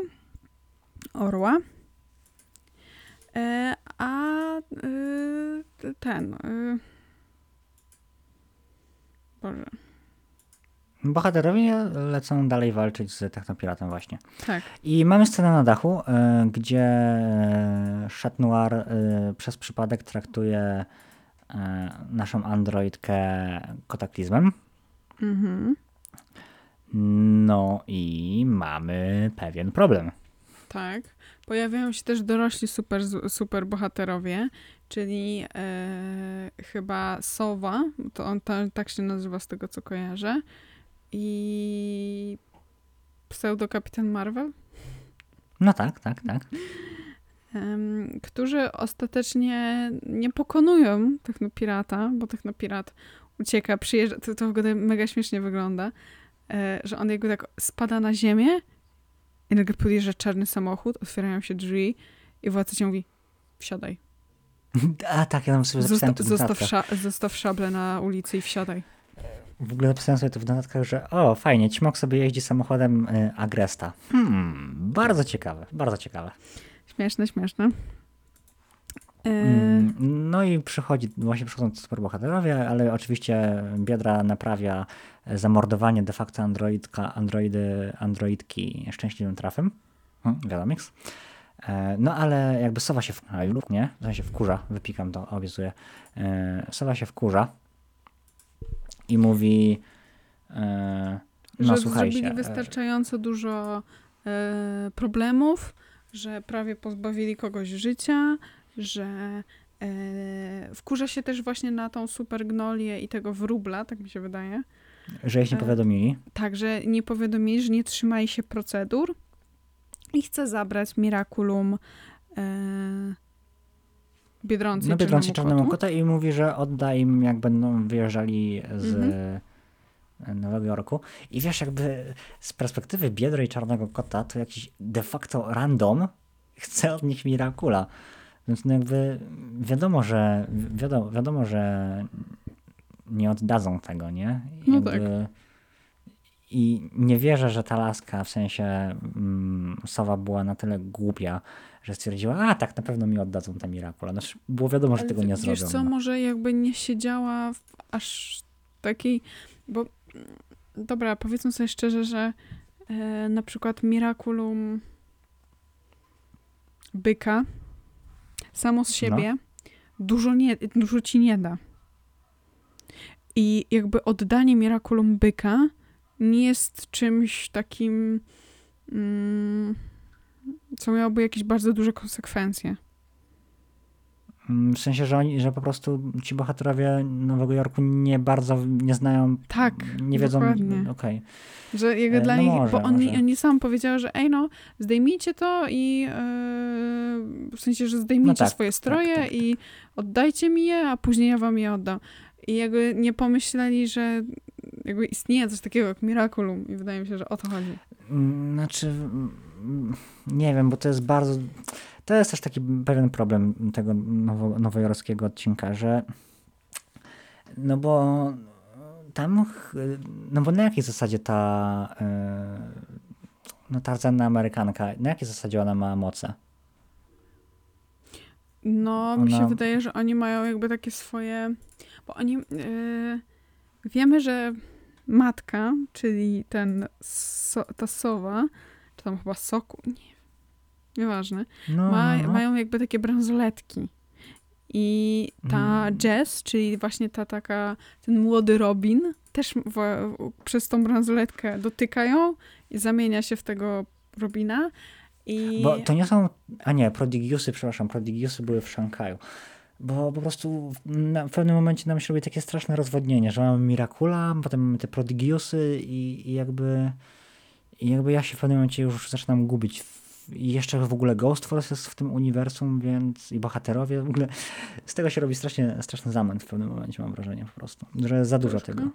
orła e, a e, ten e, Boże bohaterowie lecą dalej walczyć z Technopiratem właśnie. Tak. I mamy scenę na dachu, y, gdzie y, Chat Noir y, przez przypadek traktuje naszą androidkę kotaklizmem. Mhm. No i mamy pewien problem. Tak. Pojawiają się też dorośli super, super bohaterowie, czyli e, chyba Sowa, to on ta, tak się nazywa z tego, co kojarzę, i pseudo-kapitan Marvel, No tak, tak, tak. em, którzy ostatecznie nie pokonują Technopirata, bo Technopirat ucieka, przyjeżdża, to, to w ogóle mega śmiesznie wygląda, e, że on jakby tak spada na ziemię i nagle podjeżdża czarny samochód, otwierają się drzwi i władca ci mówi, wsiadaj. A tak, ja tam sobie Zosta zapisałem to w zostaw, sza zostaw szable na ulicy i wsiadaj. W ogóle napisałem sobie to w notatkach, że o, fajnie, Ćmok sobie jeździ samochodem y, Agresta. Hmm, bardzo ciekawe, bardzo ciekawe. Śmieszne, śmieszne. E, Mm, No i przychodzi, właśnie przychodzą superbohaterowie, ale oczywiście Biedra naprawia zamordowanie de facto androidka, androidy, androidki szczęśliwym trafem. Hmm, wiadomo. E, No ale jakby Sowa się wkurza, lub nie, w sensie wkurza, wypikam to, obiecuję. E, Sowa się wkurza i mówi e, no że słuchajcie, zrobili wystarczająco dużo problemów, że prawie pozbawili kogoś życia, że wkurza się też właśnie na tą super gnolię i tego wróbla, tak mi się wydaje. że jeśli e, powiadomili, Także nie powiadomili, że nie trzymali się procedur i chce zabrać Miraculum e, Biedronce no i Biedronce Czarnemu Kotu. Kota i mówi, że odda im jak będą wyjeżdżali z Mhm. Nowego Jorku. I wiesz, jakby z perspektywy Biedry i Czarnego Kota, to jakiś de facto random chce od nich Miracula. Więc no jakby wiadomo, że wiadomo, wiadomo, że nie oddadzą tego, nie? No Jakby, I nie wierzę, że ta laska, w sensie mm, Sowa była na tyle głupia, że stwierdziła, a tak, na pewno mi oddadzą te Miracula. Znaczy, było wiadomo, że Ale tego nie Wiesz zrobią. co, no. może jakby nie siedziała w aż takiej, bo dobra, powiedzmy sobie szczerze, że e, na przykład Miraculum byka samo z siebie dużo, nie, dużo ci nie da. I jakby oddanie Miraculum byka nie jest czymś takim, mm, co miałoby jakieś bardzo duże konsekwencje. W sensie, że, oni, że po prostu ci bohaterowie Nowego Jorku nie bardzo nie znają, Tak, nie wiedzą. Okej. Że jakby E, dla no nich, może, bo oni, może. oni sam powiedział, że ej no, zdejmijcie to i e, w sensie, że zdejmijcie tak, swoje tak, stroje tak, tak. i oddajcie mi je, a później ja wam je oddam. I jakby nie pomyśleli, że jakby istnieje coś takiego jak Miraculum i wydaje mi się, że o to chodzi. Mm, Znaczy, mm, nie wiem, bo to jest bardzo. To jest też taki pewien problem tego nowo, nowojorskiego odcinka, że. No bo tam. No bo na jakiej zasadzie ta. e, No ta rdzenna Amerykanka, na jakiej zasadzie ona ma moce? No, mi się Ona- wydaje, że oni mają jakby takie swoje, bo oni e, wiemy, że matka, czyli ten so, ta sowa, czy tam chyba soku, nie nieważne, No, Ma, no, no. mają jakby takie bransoletki. I ta Mm. Jess, czyli właśnie ta taka, ten młody Robin, też w, w, przez tą bransoletkę dotykają i zamienia się w tego Robina. I Bo to nie są. A nie, Prodigiusy, przepraszam, Prodigiusy były w Szanghaju. Bo po prostu w, pewnym momencie nam się robi takie straszne rozwodnienie, że mamy Miracula, potem mamy te Prodigiusy i, i jakby. I jakby ja się w pewnym momencie już zaczynam gubić. I jeszcze w ogóle Ghost Force jest w tym uniwersum, więc i bohaterowie w ogóle. Z tego się robi strasznie, straszny zamęt w pewnym momencie, mam wrażenie po prostu. Że za dużo Troszkę. tego.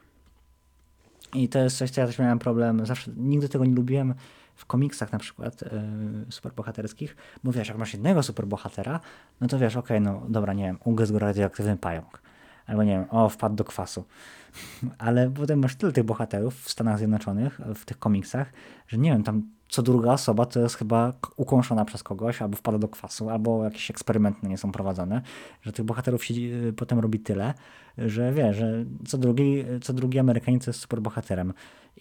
I to jest coś, co ja też miałem problem. Zawsze nigdy tego nie lubiłem w komiksach na przykład yy, superbohaterskich, bo wiesz, jak masz jednego superbohatera, no to wiesz, okej, no dobra, nie wiem, ugryzł go radioaktywny pająk. Albo nie wiem, o, wpadł do kwasu. Ale potem masz tyle tych bohaterów w Stanach Zjednoczonych, w tych komiksach, że nie wiem, tam co druga osoba to jest chyba ukąszona przez kogoś, albo wpada do kwasu, albo jakieś eksperymenty nie są prowadzone, że tych bohaterów się y, potem robi tyle, że wie, że co drugi, co drugi Amerykanin jest super bohaterem.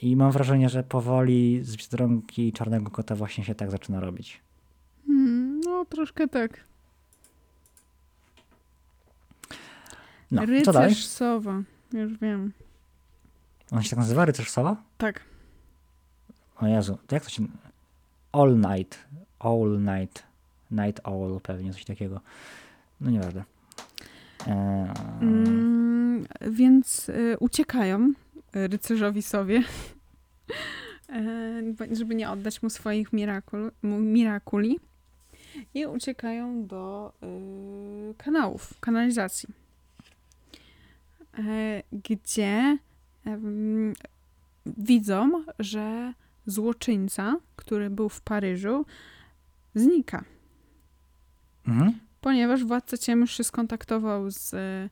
I mam wrażenie, że powoli z Biedronki Czarnego Kota właśnie się tak zaczyna robić. Hmm, no, troszkę tak. No, co dalej? Rycerz Sowa. Już wiem. On się tak nazywa? Rycerz Sowa? Tak. O Jezu, to jak to się... All Night. All Night. Night Owl pewnie, coś takiego. No nieważne. Eee, Mm, więc y, uciekają rycerzowi Sowie, e, żeby nie oddać mu swoich mirakul, mirakuli. I uciekają do y, kanałów, kanalizacji. E, gdzie em, widzą, że złoczyńca, który był w Paryżu, znika mhm. ponieważ władca ciemny się skontaktował z e,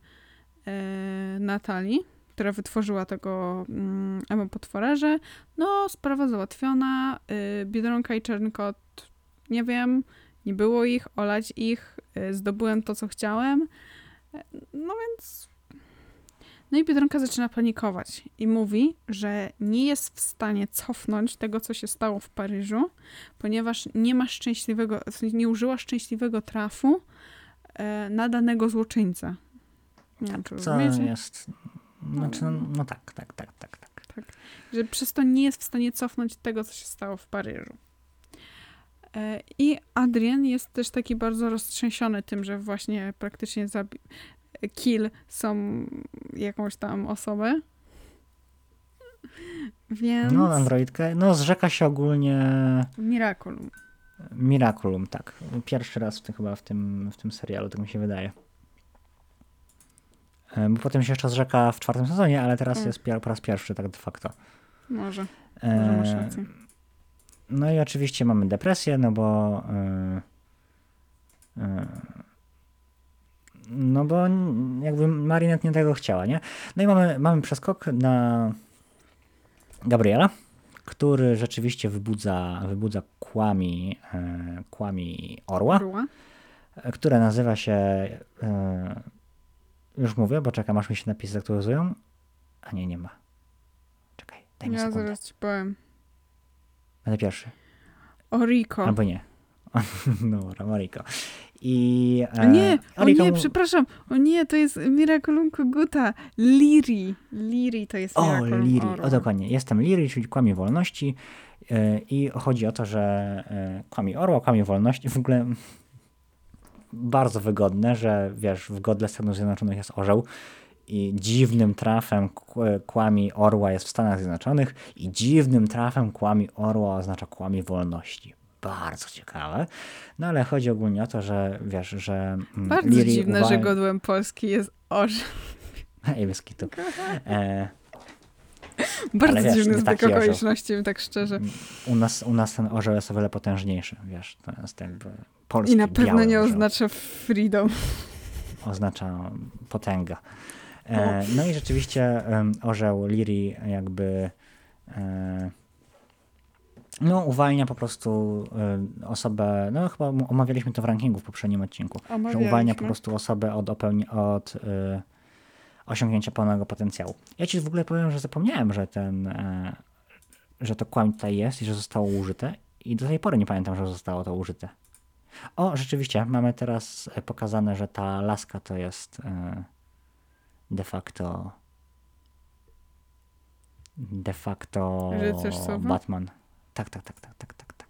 Natalii, która wytworzyła tego mm, Emo potwora, że no, sprawa załatwiona, y, Biedronka i Czarny Kot, nie wiem, nie było ich, olać ich, y, zdobyłem to, co chciałem. E, No więc... No i Biedronka zaczyna panikować i mówi, że nie jest w stanie cofnąć tego, co się stało w Paryżu, ponieważ nie ma szczęśliwego, nie użyła szczęśliwego trafu, na danego złoczyńcę. Nie wiem, czy Co rozumiecie? jest... Znaczy, no, no tak, tak, tak, tak, tak. Że przez to nie jest w stanie cofnąć tego, co się stało w Paryżu. E, I Adrian jest też taki bardzo roztrzęsiony tym, że właśnie praktycznie zabi- kill są jakąś tam osobę. Więc No, androidkę. No, zrzeka się ogólnie Miraculum. Miraculum, tak. Pierwszy raz w tym, chyba w tym, w tym serialu, tak mi się wydaje. E, Bo potem się jeszcze zrzeka w czwartym sezonie, ale teraz Mm. jest po raz pierwszy tak de facto. Może, E, może masz rację. No i oczywiście mamy depresję, no bo. e, no bo jakby Marinette nie tego chciała, nie? No i mamy, mamy przeskok na Gabriela, który rzeczywiście wybudza, wybudza kłami, kłami orła, e, które nazywa się. E, już mówię, bo czekam, aż mi się napisy aktualizują. A nie, nie ma. Czekaj, daj mi Ja sekundę. zaraz ci powiem. Będę pierwszy. Oriko. Albo nie. Dobra, Mariko. I. O nie, o Oriko nie, mu- przepraszam. O nie, to jest Miraculum Koguta. Liri. Liri to jest O, Liri. O, dokładnie. Jestem Liri, czyli kłamie wolności. e, I chodzi o to, że e, kłamie orła, kłamie wolności. W ogóle bardzo wygodne, że wiesz, w godle Stanów Zjednoczonych jest orzeł i dziwnym trafem kł- kłami orła jest w Stanach Zjednoczonych i dziwnym trafem kłami orła oznacza kłamie wolności. Bardzo ciekawe. No ale chodzi ogólnie o to, że wiesz, że mm, Bardzo Liri dziwne, że godłem Polski jest orzeł. Ej, bez kitu. E, Bardzo wiesz, dziwny zbieg okoliczności, tak szczerze. U nas, u nas ten orzeł jest o wiele potężniejszy, wiesz, to jest jakby polski I na pewno nie oznacza freedom. Oznacza potęga. E, no i rzeczywiście em, orzeł Liri jakby e, no uwalnia po prostu e, osobę, no chyba omawialiśmy to w rankingu w poprzednim odcinku, że uwalnia po prostu osobę od, opełni- od e, osiągnięcia pełnego potencjału. Ja ci w ogóle powiem, że zapomniałem, że ten, e, że to kłam tutaj jest i że zostało użyte i do tej pory nie pamiętam, że zostało to użyte. O, rzeczywiście, mamy teraz e, pokazane, że ta laska to jest e, de facto de facto? Batman. Tak, tak, tak, tak, tak, tak, tak.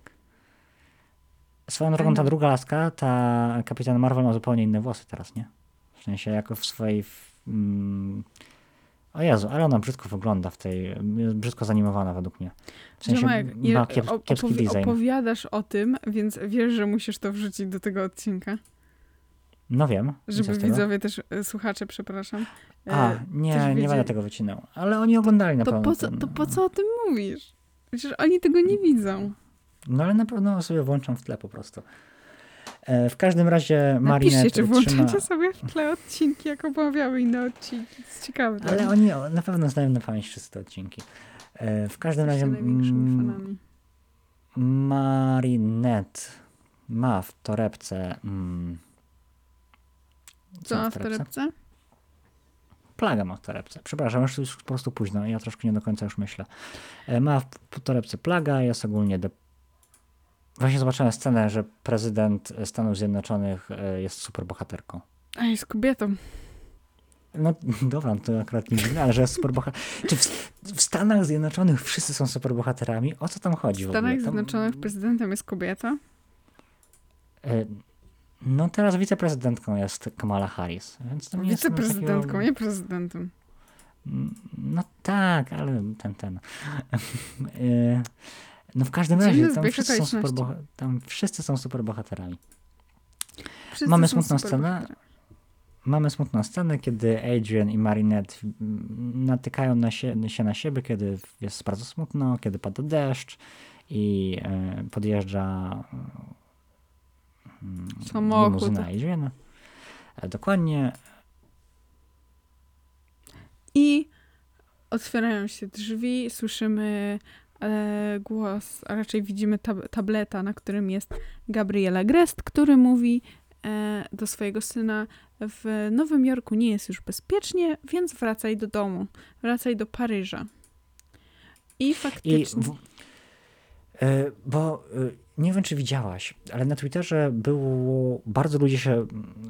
Swoją drogą ta druga laska, ta Kapitan Marvel ma zupełnie inne włosy teraz, nie? W sensie jako w swojej... f- Mm, o Jezu, ale ona brzydko wygląda w tej... Brzydko zanimowana według mnie. W sensie Ziomek, ma kiep, kiepski opowi- design. opowiadasz o tym, więc wiesz, że musisz to wrzucić do tego odcinka. No wiem. Żeby widzowie też, e, słuchacze, przepraszam. e, A, też nie, nie będę tego wycinał. Ale oni oglądali na To pewno. po, co, ten- to po co o tym mówisz? Przecież oni tego nie widzą. No ale na pewno sobie włączam w tle po prostu. E, w każdym razie Napiszcie, Marinette czy trzyma... włączacie sobie w tle odcinki, jak omawiały inne odcinki. To jest ciekawe. tak? Ale oni o- na pewno znają na pamięć wszyscy te odcinki. E, w każym razie mm. Marinette ma w torebce. Mm, Co ma w torebce? Plaga ma w torebce. Przepraszam, już jest po prostu późno. Ja troszkę nie do końca już myślę. E, Ma w w torebce plaga, jest ogólnie. Właśnie zobaczyłem scenę, że prezydent Stanów Zjednoczonych e, jest super bohaterką. A jest kobietą. No dobra, to akurat nie dziwne, ale że jest super bohater. Czy w, w Stanach Zjednoczonych wszyscy są super bohaterami? O co tam chodzi W w? Stanach Tam- Zjednoczonych prezydentem jest kobieta. E, No teraz wiceprezydentką jest Kamala Harris, więc to nie jest nic Wiceprezydentką, takiego- nie prezydentem. No tak, ale ten, ten. No w każdym Dziwny razie, tam wszyscy, są super tam wszyscy są. Wszyscy Mamy smutną scenę. Mamy smutną scenę, kiedy Adrian i Marinette natykają na się, się na siebie, kiedy jest bardzo smutno, kiedy pada deszcz i e, podjeżdża mm, Samochód. limuzyna Adriana. E, Dokładnie. I otwierają się drzwi, słyszymy głos, a raczej widzimy tab- tableta, na którym jest Gabriela Grest, który mówi e, do swojego syna: W Nowym Jorku nie jest już bezpiecznie, więc wracaj do domu, wracaj do Paryża. I I faktycznie. w, e, bo e, nie wiem, czy widziałaś, ale na Twitterze było bardzo ludzie się,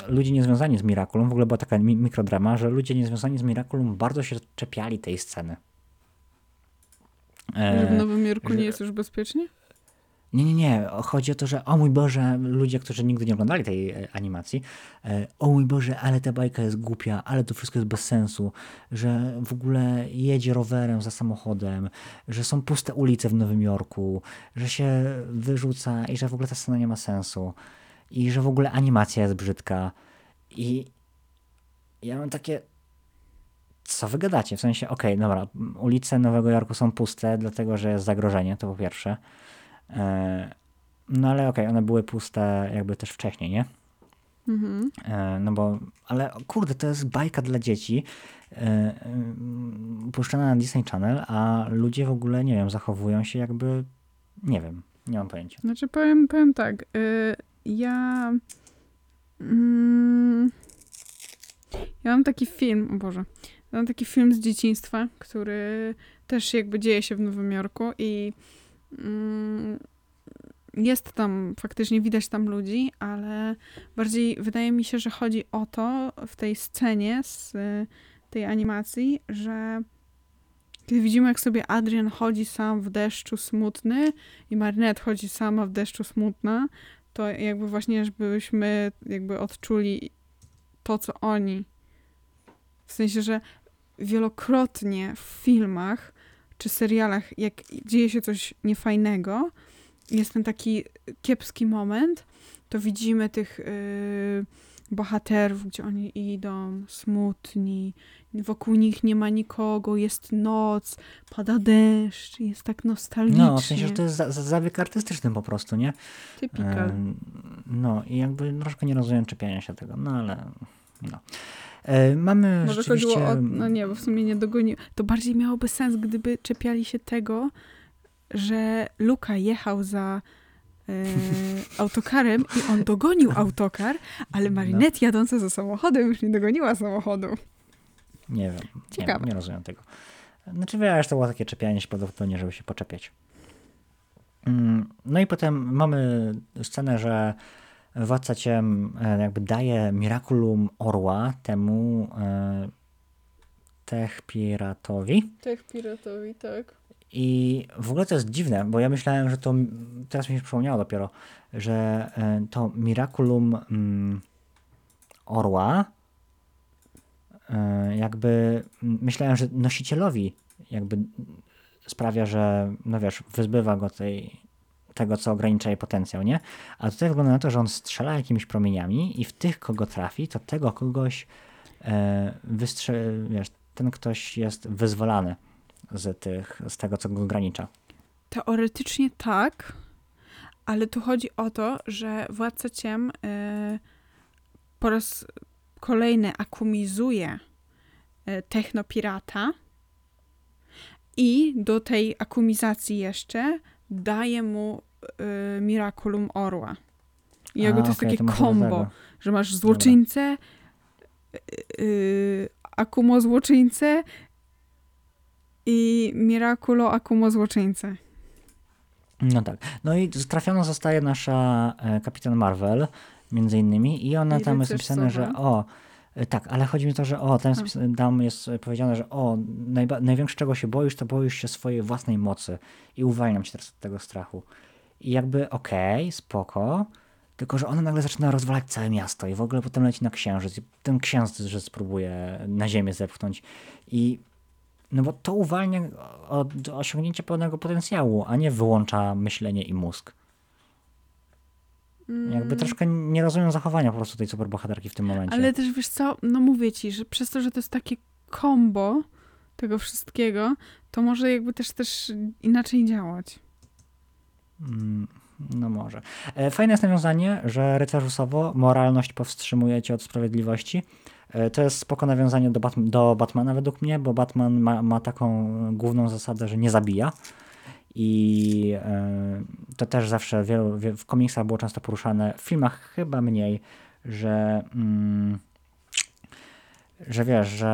ludzie niezwiązani z Miraculum, w ogóle była taka mi, mikrodrama, że ludzie niezwiązani z Miraculum bardzo się czepiali tej sceny. E, że w Nowym Jorku nie jest już bezpiecznie? Nie, nie, nie. Chodzi o to, że o mój Boże, ludzie, którzy nigdy nie oglądali tej e, animacji, e, o mój Boże, ale ta bajka jest głupia, ale to wszystko jest bez sensu, że w ogóle jedzie rowerem za samochodem, że są puste ulice w Nowym Jorku, że się wyrzuca i że w ogóle ta scena nie ma sensu i że w ogóle animacja jest brzydka i ja mam takie co wy gadacie? W sensie, okej, dobra, ulice Nowego Jorku są puste, dlatego że jest zagrożenie, to po pierwsze. E, No ale okej, one były puste jakby też wcześniej, nie? Mhm. E, No bo, ale kurde, to jest bajka dla dzieci, e, e, puszczana na Disney Channel, a ludzie w ogóle, nie wiem, zachowują się jakby, nie wiem, nie mam pojęcia. Znaczy powiem, powiem tak, y, ja mm, ja mam taki film, o Boże, mam taki film z dzieciństwa, który też jakby dzieje się w Nowym Jorku i mm, jest tam, faktycznie widać tam ludzi, ale bardziej wydaje mi się, że chodzi o to w tej scenie z tej animacji, że kiedy widzimy, jak sobie Adrian chodzi sam w deszczu smutny i Marinette chodzi sama w deszczu smutna, to jakby właśnie, żebyśmy jakby odczuli to, co oni. W sensie, że wielokrotnie w filmach czy serialach, jak dzieje się coś niefajnego, jest ten taki kiepski moment, to widzimy tych yy, bohaterów, gdzie oni idą smutni, wokół nich nie ma nikogo, jest noc, pada deszcz, jest tak nostalgicznie. No, w sensie, że to jest za, za zabieg artystyczny po prostu, nie? Typical. E, No i jakby troszkę nie rozumiem czepiania się tego, no ale no. E, Mamy Może rzeczywiście... chodziło o... No nie, bo w sumie nie dogonił. To bardziej miałoby sens, gdyby czepiali się tego, że Luka jechał za e, autokarem i on dogonił autokar, ale No. Marinette jadąca za samochodem już nie dogoniła samochodu. Nie wiem, nie, Ciekawe. wiem, nie rozumiem tego. Znaczy wiesz, to było takie czepianie się podobnie, żeby się poczepiać. Mm, No i potem mamy scenę, że Władca Ciem e, jakby daje Miraculum Orła temu e, Techpiratowi. Tak, piratowi, tak. I w ogóle to jest dziwne, bo ja myślałem, że to, teraz mi się przypomniało dopiero, że e, to Miraculum mm, Orła e, jakby myślałem, że nosicielowi jakby sprawia, że no wiesz, wyzbywa go tej, tego, co ogranicza jej potencjał, nie? A tutaj wygląda na to, że on strzela jakimiś promieniami i w tych, kogo trafi, to tego kogoś e, wystrze- wiesz, ten ktoś jest wyzwolany z, tych, z tego, co go ogranicza. Teoretycznie tak, ale tu chodzi o to, że Władca Ciem e, po raz kolejny akumizuje e, technopirata i do tej akumizacji jeszcze daje mu y, Miraculum Orła. I jakby A, to jest okej, takie to kombo, że masz złoczyńcę, y, y, Akumo złoczyńcę i Miraculo Akumo złoczyńcę. No tak. No i trafiono zostaje nasza e, Kapitan Marvel, między innymi, i ona I tam jest napisane, że o, tak, ale chodzi mi o to, że o, jest, napisane- tam jest e, powiedziane, że o, najba, największe czego się boisz, to boisz się swojej własnej mocy i uwalniam cię teraz od tego strachu. I jakby okej, spoko, tylko że ona nagle zaczyna rozwalać całe miasto i w ogóle potem leci na księżyc i ten księżyc że spróbuje na ziemię zepchnąć i no bo to uwalnia od osiągnięcia pełnego potencjału, a nie wyłącza myślenie i mózg. Jakby troszkę nie rozumiem zachowania po prostu tej superbohaterki w tym momencie. Ale też wiesz co, no mówię ci, że przez to, że to jest takie kombo tego wszystkiego, to może jakby też też inaczej działać. Mm, No może. E, Fajne jest nawiązanie, że rycerzu Sowo moralność powstrzymuje cię od sprawiedliwości. E, To jest spoko nawiązanie do, Bat- do Batmana według mnie, bo Batman ma, ma taką główną zasadę, że nie zabija. I e, to też zawsze wielu, wie- w komiksach było często poruszane, w filmach chyba mniej, że mm, że wiesz, że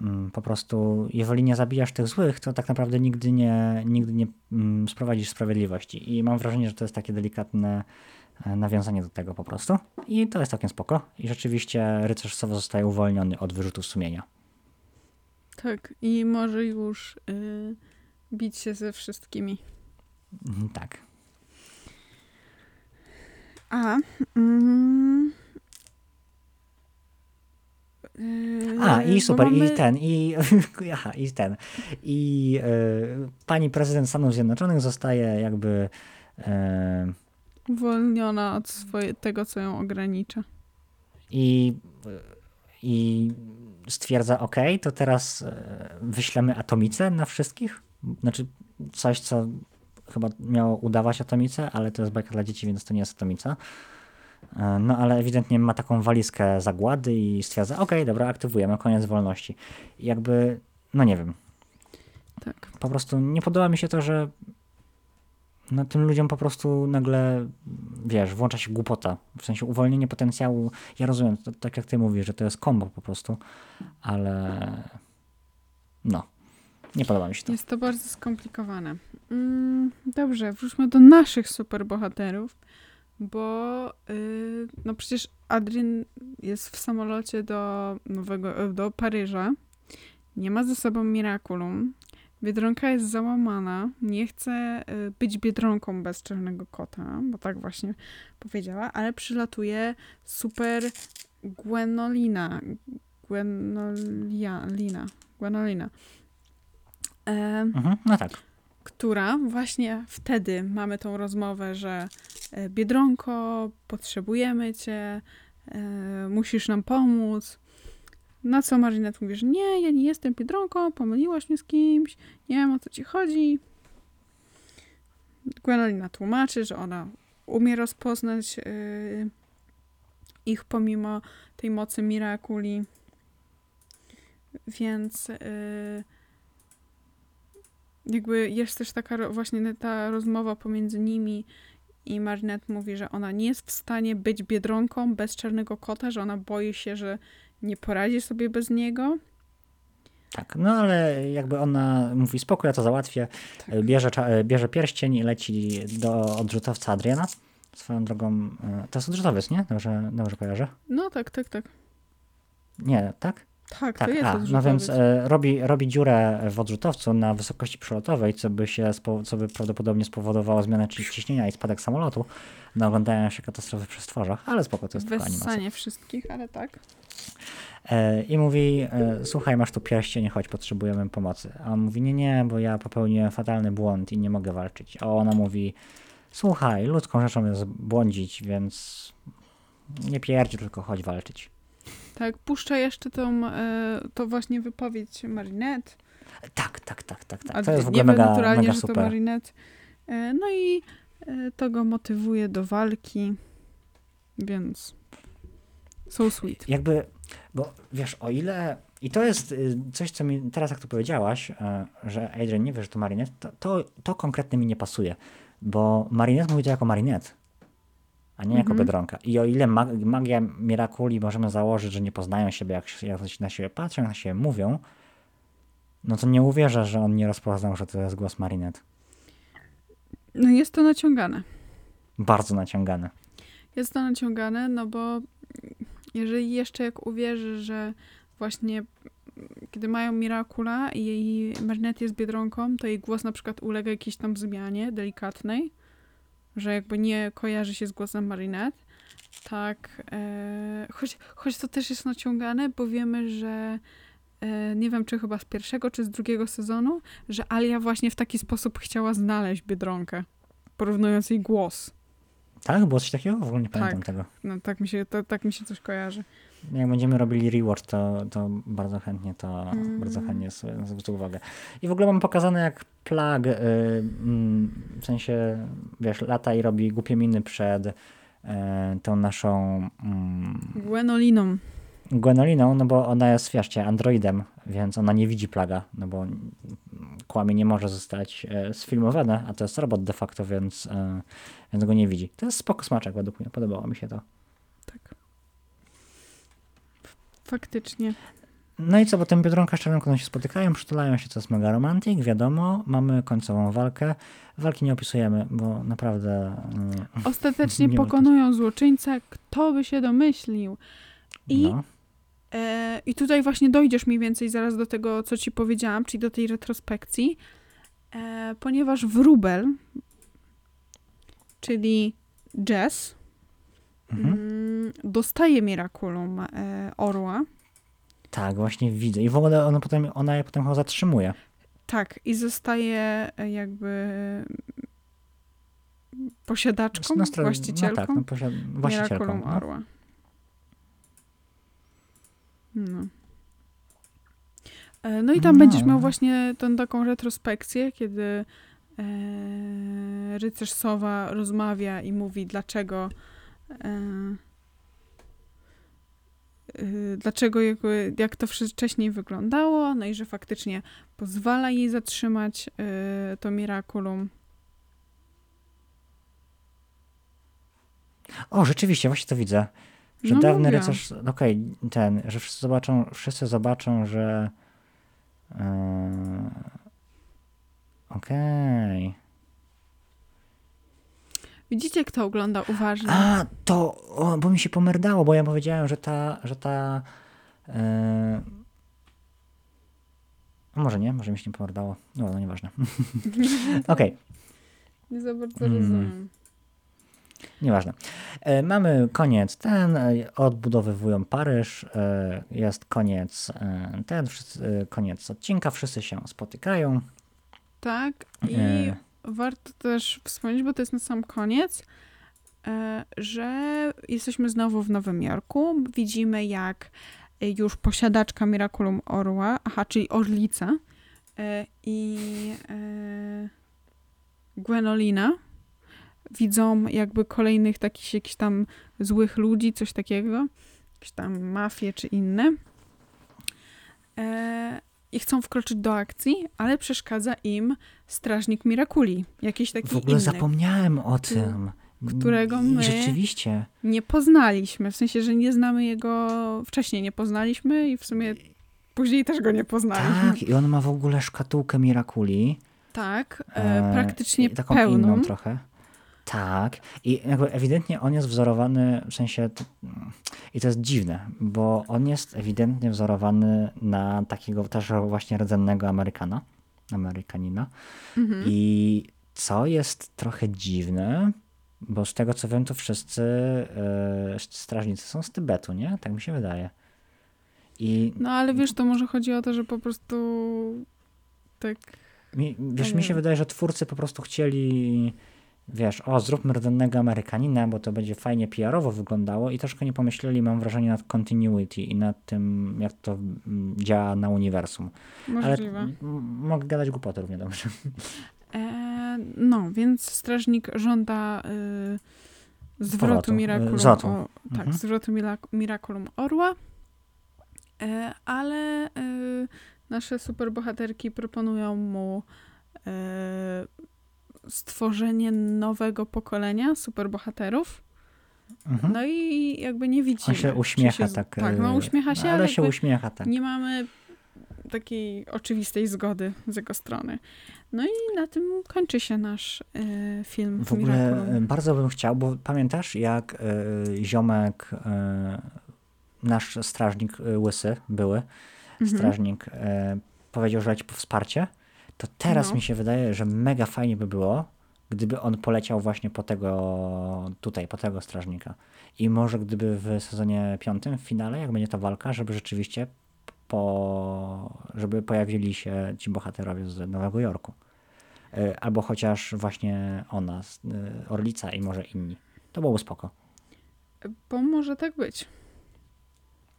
mm, po prostu jeżeli nie zabijasz tych złych, to tak naprawdę nigdy nie, nigdy nie mm, sprowadzisz sprawiedliwości. I mam wrażenie, że to jest takie delikatne e, nawiązanie do tego po prostu. I to jest całkiem spoko. I rzeczywiście rycerz Sowo zostaje uwolniony od wyrzutów sumienia. Tak, i może już y, bić się ze wszystkimi. Mhm, Tak. A. Mm, y, A, i super, mamy- i ten, i, aha, i ten. I e, pani prezydent Stanów Zjednoczonych zostaje jakby e, Uwolniona od swoje, tego, co ją ogranicza. i, i stwierdza, ok, to teraz e, wyślemy atomicę na wszystkich. Znaczy coś, co chyba miało udawać atomicę, ale to jest bajka dla dzieci, więc to nie jest atomica. E, No ale ewidentnie ma taką walizkę zagłady i stwierdza, ok, dobra, aktywujemy, koniec wolności. I jakby, no nie wiem, Tak. po prostu nie podoba mi się to, że no, tym ludziom po prostu nagle, wiesz, włącza się głupota. W sensie uwolnienie potencjału. Ja rozumiem, to, tak jak ty mówisz, że to jest kombo po prostu, ale no, nie podoba mi się to. Jest to bardzo skomplikowane. Mm, dobrze, wróćmy do naszych superbohaterów, bo y, no przecież Adrian jest w samolocie do nowego, e, do Paryża. Nie ma ze sobą Miraculum. Biedronka jest załamana, nie chce y, być biedronką bez czarnego kota, bo tak właśnie powiedziała, ale przylatuje super Gwenolina. Gwenolina. Gwenolina. E, Mhm, no tak. która właśnie wtedy mamy tą rozmowę, że e, Biedronko, potrzebujemy cię, e, musisz nam pomóc. Na co Marinette mówi, że nie, ja nie jestem Biedronką, pomyliłaś mnie z kimś, nie wiem o co ci chodzi. Gwenolina tłumaczy, że ona umie rozpoznać ich pomimo tej mocy Mirakuli. Więc e, jakby jest też taka właśnie ta rozmowa pomiędzy nimi i Marinette mówi, że ona nie jest w stanie być biedronką bez czarnego kota, że ona boi się, że nie poradzi sobie bez niego. Tak, no ale jakby ona mówi, spokój, ja to załatwię. Tak. Bierze, cza- e, bierze pierścień i leci do odrzutowca Adriana. Swoją drogą, e, to jest odrzutowiec, nie? Dobrze, dobrze kojarzę? No tak, tak, tak. Nie, tak? Tak, Tak, to jest a, no więc e, robi, robi dziurę w odrzutowcu na wysokości przelotowej, co by się co by prawdopodobnie spowodowało zmianę ci- ciśnienia i spadek samolotu. No, oglądają się katastrofy w przestworzach, ale spoko, to jest tylko animacja. Wessanie wszystkich, ale tak. E, I mówi, e, słuchaj, masz tu pierścień, chodź, potrzebujemy pomocy. A on mówi, nie, nie, bo ja popełniłem fatalny błąd i nie mogę walczyć. A ona mówi, słuchaj, ludzką rzeczą jest błądzić, więc nie pierdź, tylko chodź walczyć. Tak, puszcza jeszcze tą, e, to właśnie wypowiedź Marinette. Tak, tak, tak, tak, tak. To jest w nie ogóle mega, naturalnie, mega że to super. Marinette. E, no i e, to go motywuje do walki, więc so sweet. jakby, bo wiesz, o ile. I to jest y, coś, co mi teraz, jak tu powiedziałaś, e, że Adrian nie wie, że to Marinette, to, to, to konkretnie mi nie pasuje. bo Marinette mówi to jako Marinette, a nie jako Mhm. Biedronka. I o ile mag- magia Mirakuli możemy założyć, że nie poznają siebie, jak, jak na siebie patrzą, jak na siebie mówią, no to nie uwierzę, że on nie rozpoznał, że to jest głos Marinette. No jest to naciągane. Bardzo naciągane. Jest to naciągane, no bo jeżeli jeszcze jak uwierzy, że właśnie kiedy mają Mirakula i jej Marinette jest Biedronką, to jej głos na przykład ulega jakiejś tam zmianie delikatnej, że jakby nie kojarzy się z głosem Marinette. Tak, e, choć, choć to też jest naciągane, bo wiemy, że e, nie wiem, czy chyba z pierwszego, czy z drugiego sezonu, że Alia właśnie w taki sposób chciała znaleźć Biedronkę, porównując jej głos. Tak? Było coś takiego? W ogóle nie Tak. pamiętam tego. No tak mi się, to, tak mi się coś kojarzy. Jak będziemy robili reward, to, to bardzo chętnie to Mm. bardzo chętnie zwrócę uwagę. I w ogóle mam pokazane jak plag, y, mm, w sensie, wiesz, lata i robi głupie miny przed y, tą naszą mm, Gwenoliną. Gwenoliną, no bo ona jest, wieszcie, androidem, więc ona nie widzi plaga, no bo kłamie nie może zostać e, sfilmowane, a to jest robot de facto, więc, e, więc go nie widzi. To jest spoko smaczek według mnie, podobało mi się to. Tak. Faktycznie. No i co, potem Biedronka z Czarnką się spotykają, przytulają się, co jest mega romantyk, wiadomo, mamy końcową walkę. Walki nie opisujemy, bo naprawdę... mm, Ostatecznie pokonują złoczyńcę, kto by się domyślił. I, no. e, I tutaj właśnie dojdziesz mniej więcej zaraz do tego, co ci powiedziałam, czyli do tej retrospekcji, e, ponieważ wróbel, czyli Jess, Mhm. Dostaje Miraculum e, Orła. Tak, właśnie widzę. I w ogóle ona potem, ona je potem chyba zatrzymuje. Tak, i zostaje e, jakby posiadaczką, No, właścicielką No tak, no, posia- właścicielką. Miraculum No. Orła. No. E, No i tam No. będziesz miał właśnie tą taką retrospekcję, kiedy e, rycerz Sowa rozmawia i mówi, dlaczego e, dlaczego jakby, jak to wcześniej wyglądało, no i że faktycznie pozwala jej zatrzymać y, to Miraculum. O, rzeczywiście, właśnie to widzę. Że No dawny mówię. rycerz, okej, ten, że wszyscy zobaczą, wszyscy zobaczą, że yy, okej. Widzicie, kto ogląda uważnie? A, to, o, bo mi się pomerdało, bo ja powiedziałem, że ta, że ta, yy, a może nie, może mi się nie pomerdało. No, no nieważne. Okej, Nie za bardzo Mm. rozumiem. nieważne. E, mamy koniec ten, e, odbudowywują Paryż, e, jest koniec e, ten, wszyscy, koniec odcinka, wszyscy się spotykają. Tak, i. warto też wspomnieć, bo to jest na sam koniec, e, że jesteśmy znowu w Nowym Jorku. Widzimy, jak e, już posiadaczka Miraculum Orła, aha, czyli Orlica e, i Gwenolina widzą jakby kolejnych takich jakichś tam złych ludzi, coś takiego, jakieś tam mafie czy inne. I chcą wkroczyć do akcji, ale przeszkadza im strażnik Mirakuli. Jakiś taki W ogóle inny. zapomniałem o tym. którego my- Rzeczywiście. Nie poznaliśmy, w sensie, że nie znamy jego, wcześniej nie poznaliśmy i w sumie później też go nie poznaliśmy. Tak, i on ma w ogóle szkatułkę Mirakuli. Tak, e, e, praktycznie taką pełną. inną trochę. Tak. I jakby ewidentnie on jest wzorowany, w sensie, i to jest dziwne, bo on jest ewidentnie wzorowany na takiego też właśnie rdzennego Amerykana, Amerykanina. Mhm. I co jest trochę dziwne, bo z tego co wiem, to wszyscy e, strażnicy są z Tybetu, nie? Tak mi się wydaje. I No ale wiesz, to może chodzi o to, że po prostu tak mi, wiesz, mi się wydaje, że twórcy po prostu chcieli, wiesz, o, zróbmy rdzennego Amerykanina, bo to będzie fajnie PR-owo wyglądało i troszkę nie pomyśleli, mam wrażenie, nad continuity i nad tym, jak to mm, działa na uniwersum. możliwe. Ale mogę gadać głupoty równie dobrze. E, no, więc strażnik żąda y, zwrotu Powrotu, y, Miraculum. zwrotu. O, tak, Mhm. zwrotu Miraculum Orła. E, ale y, nasze superbohaterki proponują mu e, stworzenie nowego pokolenia superbohaterów. Mhm. No i jakby nie widzimy. On się uśmiecha się, tak. Tak, no e, uśmiecha się, ale, ale się uśmiecha tak. nie mamy takiej oczywistej zgody z jego strony. No i na tym kończy się nasz e, film W ogóle Miraculum. e, bardzo bym chciał, bo pamiętasz jak e, ziomek, e, nasz strażnik łysy, były Mhm. strażnik, powiedział, że leci po wsparcie, to teraz No. mi się wydaje, że mega fajnie by było, gdyby on poleciał właśnie po tego, tutaj, po tego strażnika. I może gdyby w sezonie piątym, w finale, jak będzie ta walka, żeby rzeczywiście po, żeby pojawili się ci bohaterowie z Nowego Jorku. E, Albo chociaż właśnie ona, e, Orlica i może inni. To byłoby spoko. Bo może tak być.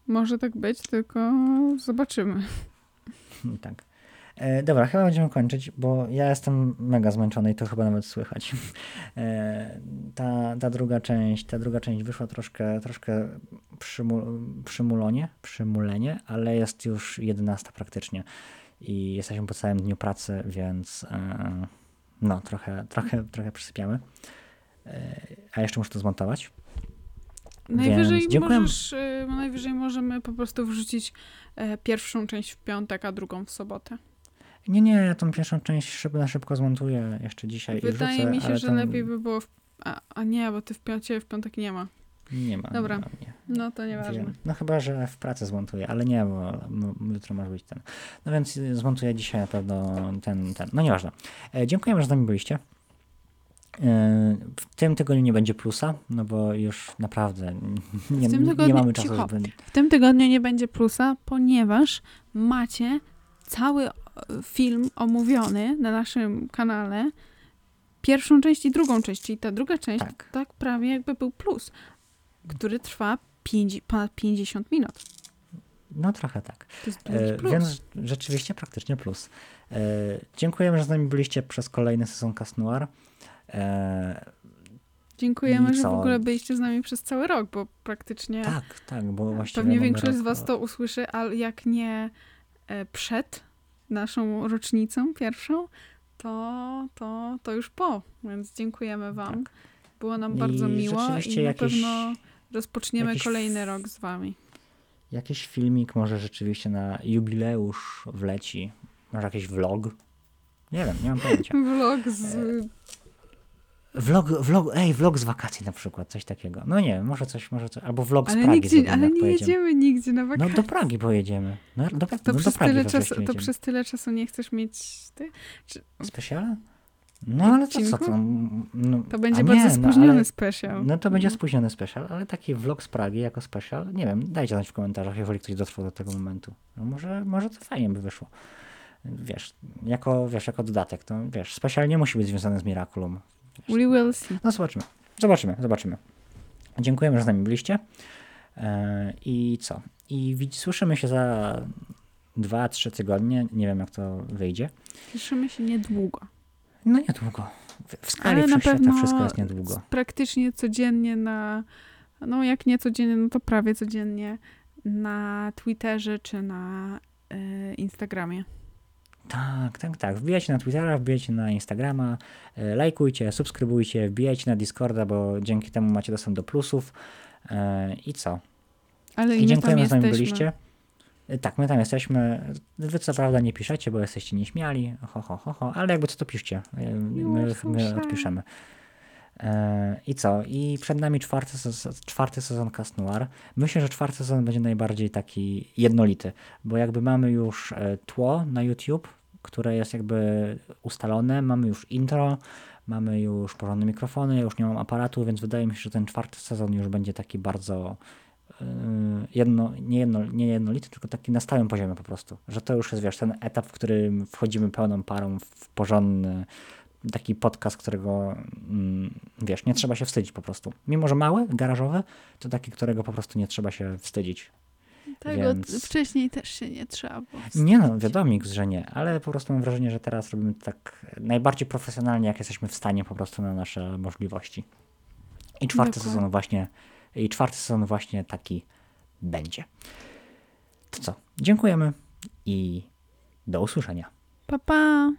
Może tak być, tylko zobaczymy. Tak. E, dobra, chyba będziemy kończyć, bo ja jestem mega zmęczony i to chyba nawet słychać. E, ta, ta druga część, ta druga część wyszła troszkę, troszkę przymu, przymulonie, przymulenie, ale jest już 11 praktycznie i jesteśmy po całym dniu pracy, więc e, no, trochę, trochę, trochę przysypiamy. E, a jeszcze muszę to zmontować. Najwyżej, możesz, y, najwyżej możemy po prostu wrzucić e, pierwszą część w piątek, a drugą w sobotę. Nie, nie, ja tą pierwszą część szyb, na szybko zmontuję jeszcze dzisiaj i Wydaje mi się, że tam lepiej by było. W, a, a nie, bo ty w piącie w piątek nie ma. Nie ma. Dobra. Nie ma. No to nieważne. Wiem. No chyba, że w pracy zmontuję, ale nie, bo jutro może być ten. No więc y, zmontuję dzisiaj na pewno ten, ten. No nieważne. E, dziękujemy, że z nami byliście. E, w tym tygodniu nie będzie plusa, no bo już naprawdę nie, tym nie tygodniu- mamy czasu, cicho. żeby... W tym tygodniu nie będzie plusa, ponieważ macie cały film omówiony na naszym kanale. Pierwszą część i drugą część, czyli ta druga część Tak. tak prawie jakby był plus, który trwa pięć, ponad 50 minut. No trochę tak. To jest duży E, plus. więc rzeczywiście praktycznie plus. E, dziękujemy, że z nami byliście przez kolejny sezon Cast Noir. E, Dziękujemy, że w ogóle byliście z nami przez cały rok, bo praktycznie tak, tak, bo właściwie pewnie większość z was to usłyszy, ale jak nie e, przed naszą rocznicą pierwszą, to, to, to już po. Więc dziękujemy wam. Tak. Było nam I bardzo miło i na jakieś- pewno rozpoczniemy jakiś kolejny rok z wami. Jakiś filmik może rzeczywiście na jubileusz wleci. Może jakiś vlog. Nie wiem, nie mam pojęcia. Vlog z... Vlog, vlog, ej, vlog z wakacji na przykład, coś takiego. No nie może coś, może coś. Albo vlog z Ale, Pragi nigdzie, zrobimy, ale nie pojedziemy. jedziemy nigdzie na No wakacje. do Pragi pojedziemy. No, do, to, no, do przez Pragi tyle czasu, to jedziemy. przez tyle czasu nie chcesz mieć... Ty? Specjala? No ale to co to? No, To będzie a bardzo nie, spóźniony No, ale, special. no to będzie spóźniony special, ale taki vlog z Pragi jako special, nie wiem, dajcie znać w komentarzach, jeżeli ktoś dotrwał do tego momentu. No może, może to fajnie by wyszło. Wiesz, jako, wiesz, jako dodatek, to wiesz, special nie musi być związany z Miraculum. We will see. No zobaczymy. Zobaczymy, zobaczymy. Dziękujemy, że z nami byliście. E, I co? I słyszymy się za dwa, trzy tygodnie. Nie wiem, jak to wyjdzie. Słyszymy się niedługo. No niedługo. W, skali Ale wszechświata wszystko jest niedługo. praktycznie codziennie na, no jak nie codziennie, no to prawie codziennie na Twitterze czy na e, Instagramie. Tak, tak, tak. Wbijajcie na Twittera, wbijajcie na Instagrama, e, lajkujcie, subskrybujcie, wbijajcie na Discorda, bo dzięki temu macie dostęp do plusów. E, I co? Ale I dziękujemy, że z nami byliście. E, Tak, my tam jesteśmy. Wy co prawda nie piszecie, bo jesteście nieśmiali, ho, ho, ho, ho, ale jakby co to piszcie. My, my odpiszemy. I co? I przed nami czwarty, sezon- czwarty sezon Cast Noir. Myślę, że czwarty sezon będzie najbardziej taki jednolity, bo jakby mamy już tło na YouTube, które jest jakby ustalone, mamy już intro, mamy już porządne mikrofony, ja już nie mam aparatu, więc wydaje mi się, że ten czwarty sezon już będzie taki bardzo yy, jedno, nie, jedno, nie jednolity, tylko taki na stałym poziomie po prostu. Że to już jest, wiesz, ten etap, w którym wchodzimy pełną parą w porządny taki podcast, którego mm, wiesz, nie trzeba się wstydzić po prostu. Mimo, że mały, garażowy, to taki, którego po prostu nie trzeba się wstydzić. Tego Więc- wcześniej też się nie trzeba było. Nie no, wiadomo, że nie, ale po prostu mam wrażenie, że teraz robimy to tak najbardziej profesjonalnie, jak jesteśmy w stanie po prostu na nasze możliwości. I czwarty Dokładnie. sezon właśnie, i czwarty sezon właśnie taki będzie. To co? Dziękujemy i do usłyszenia. Pa, pa!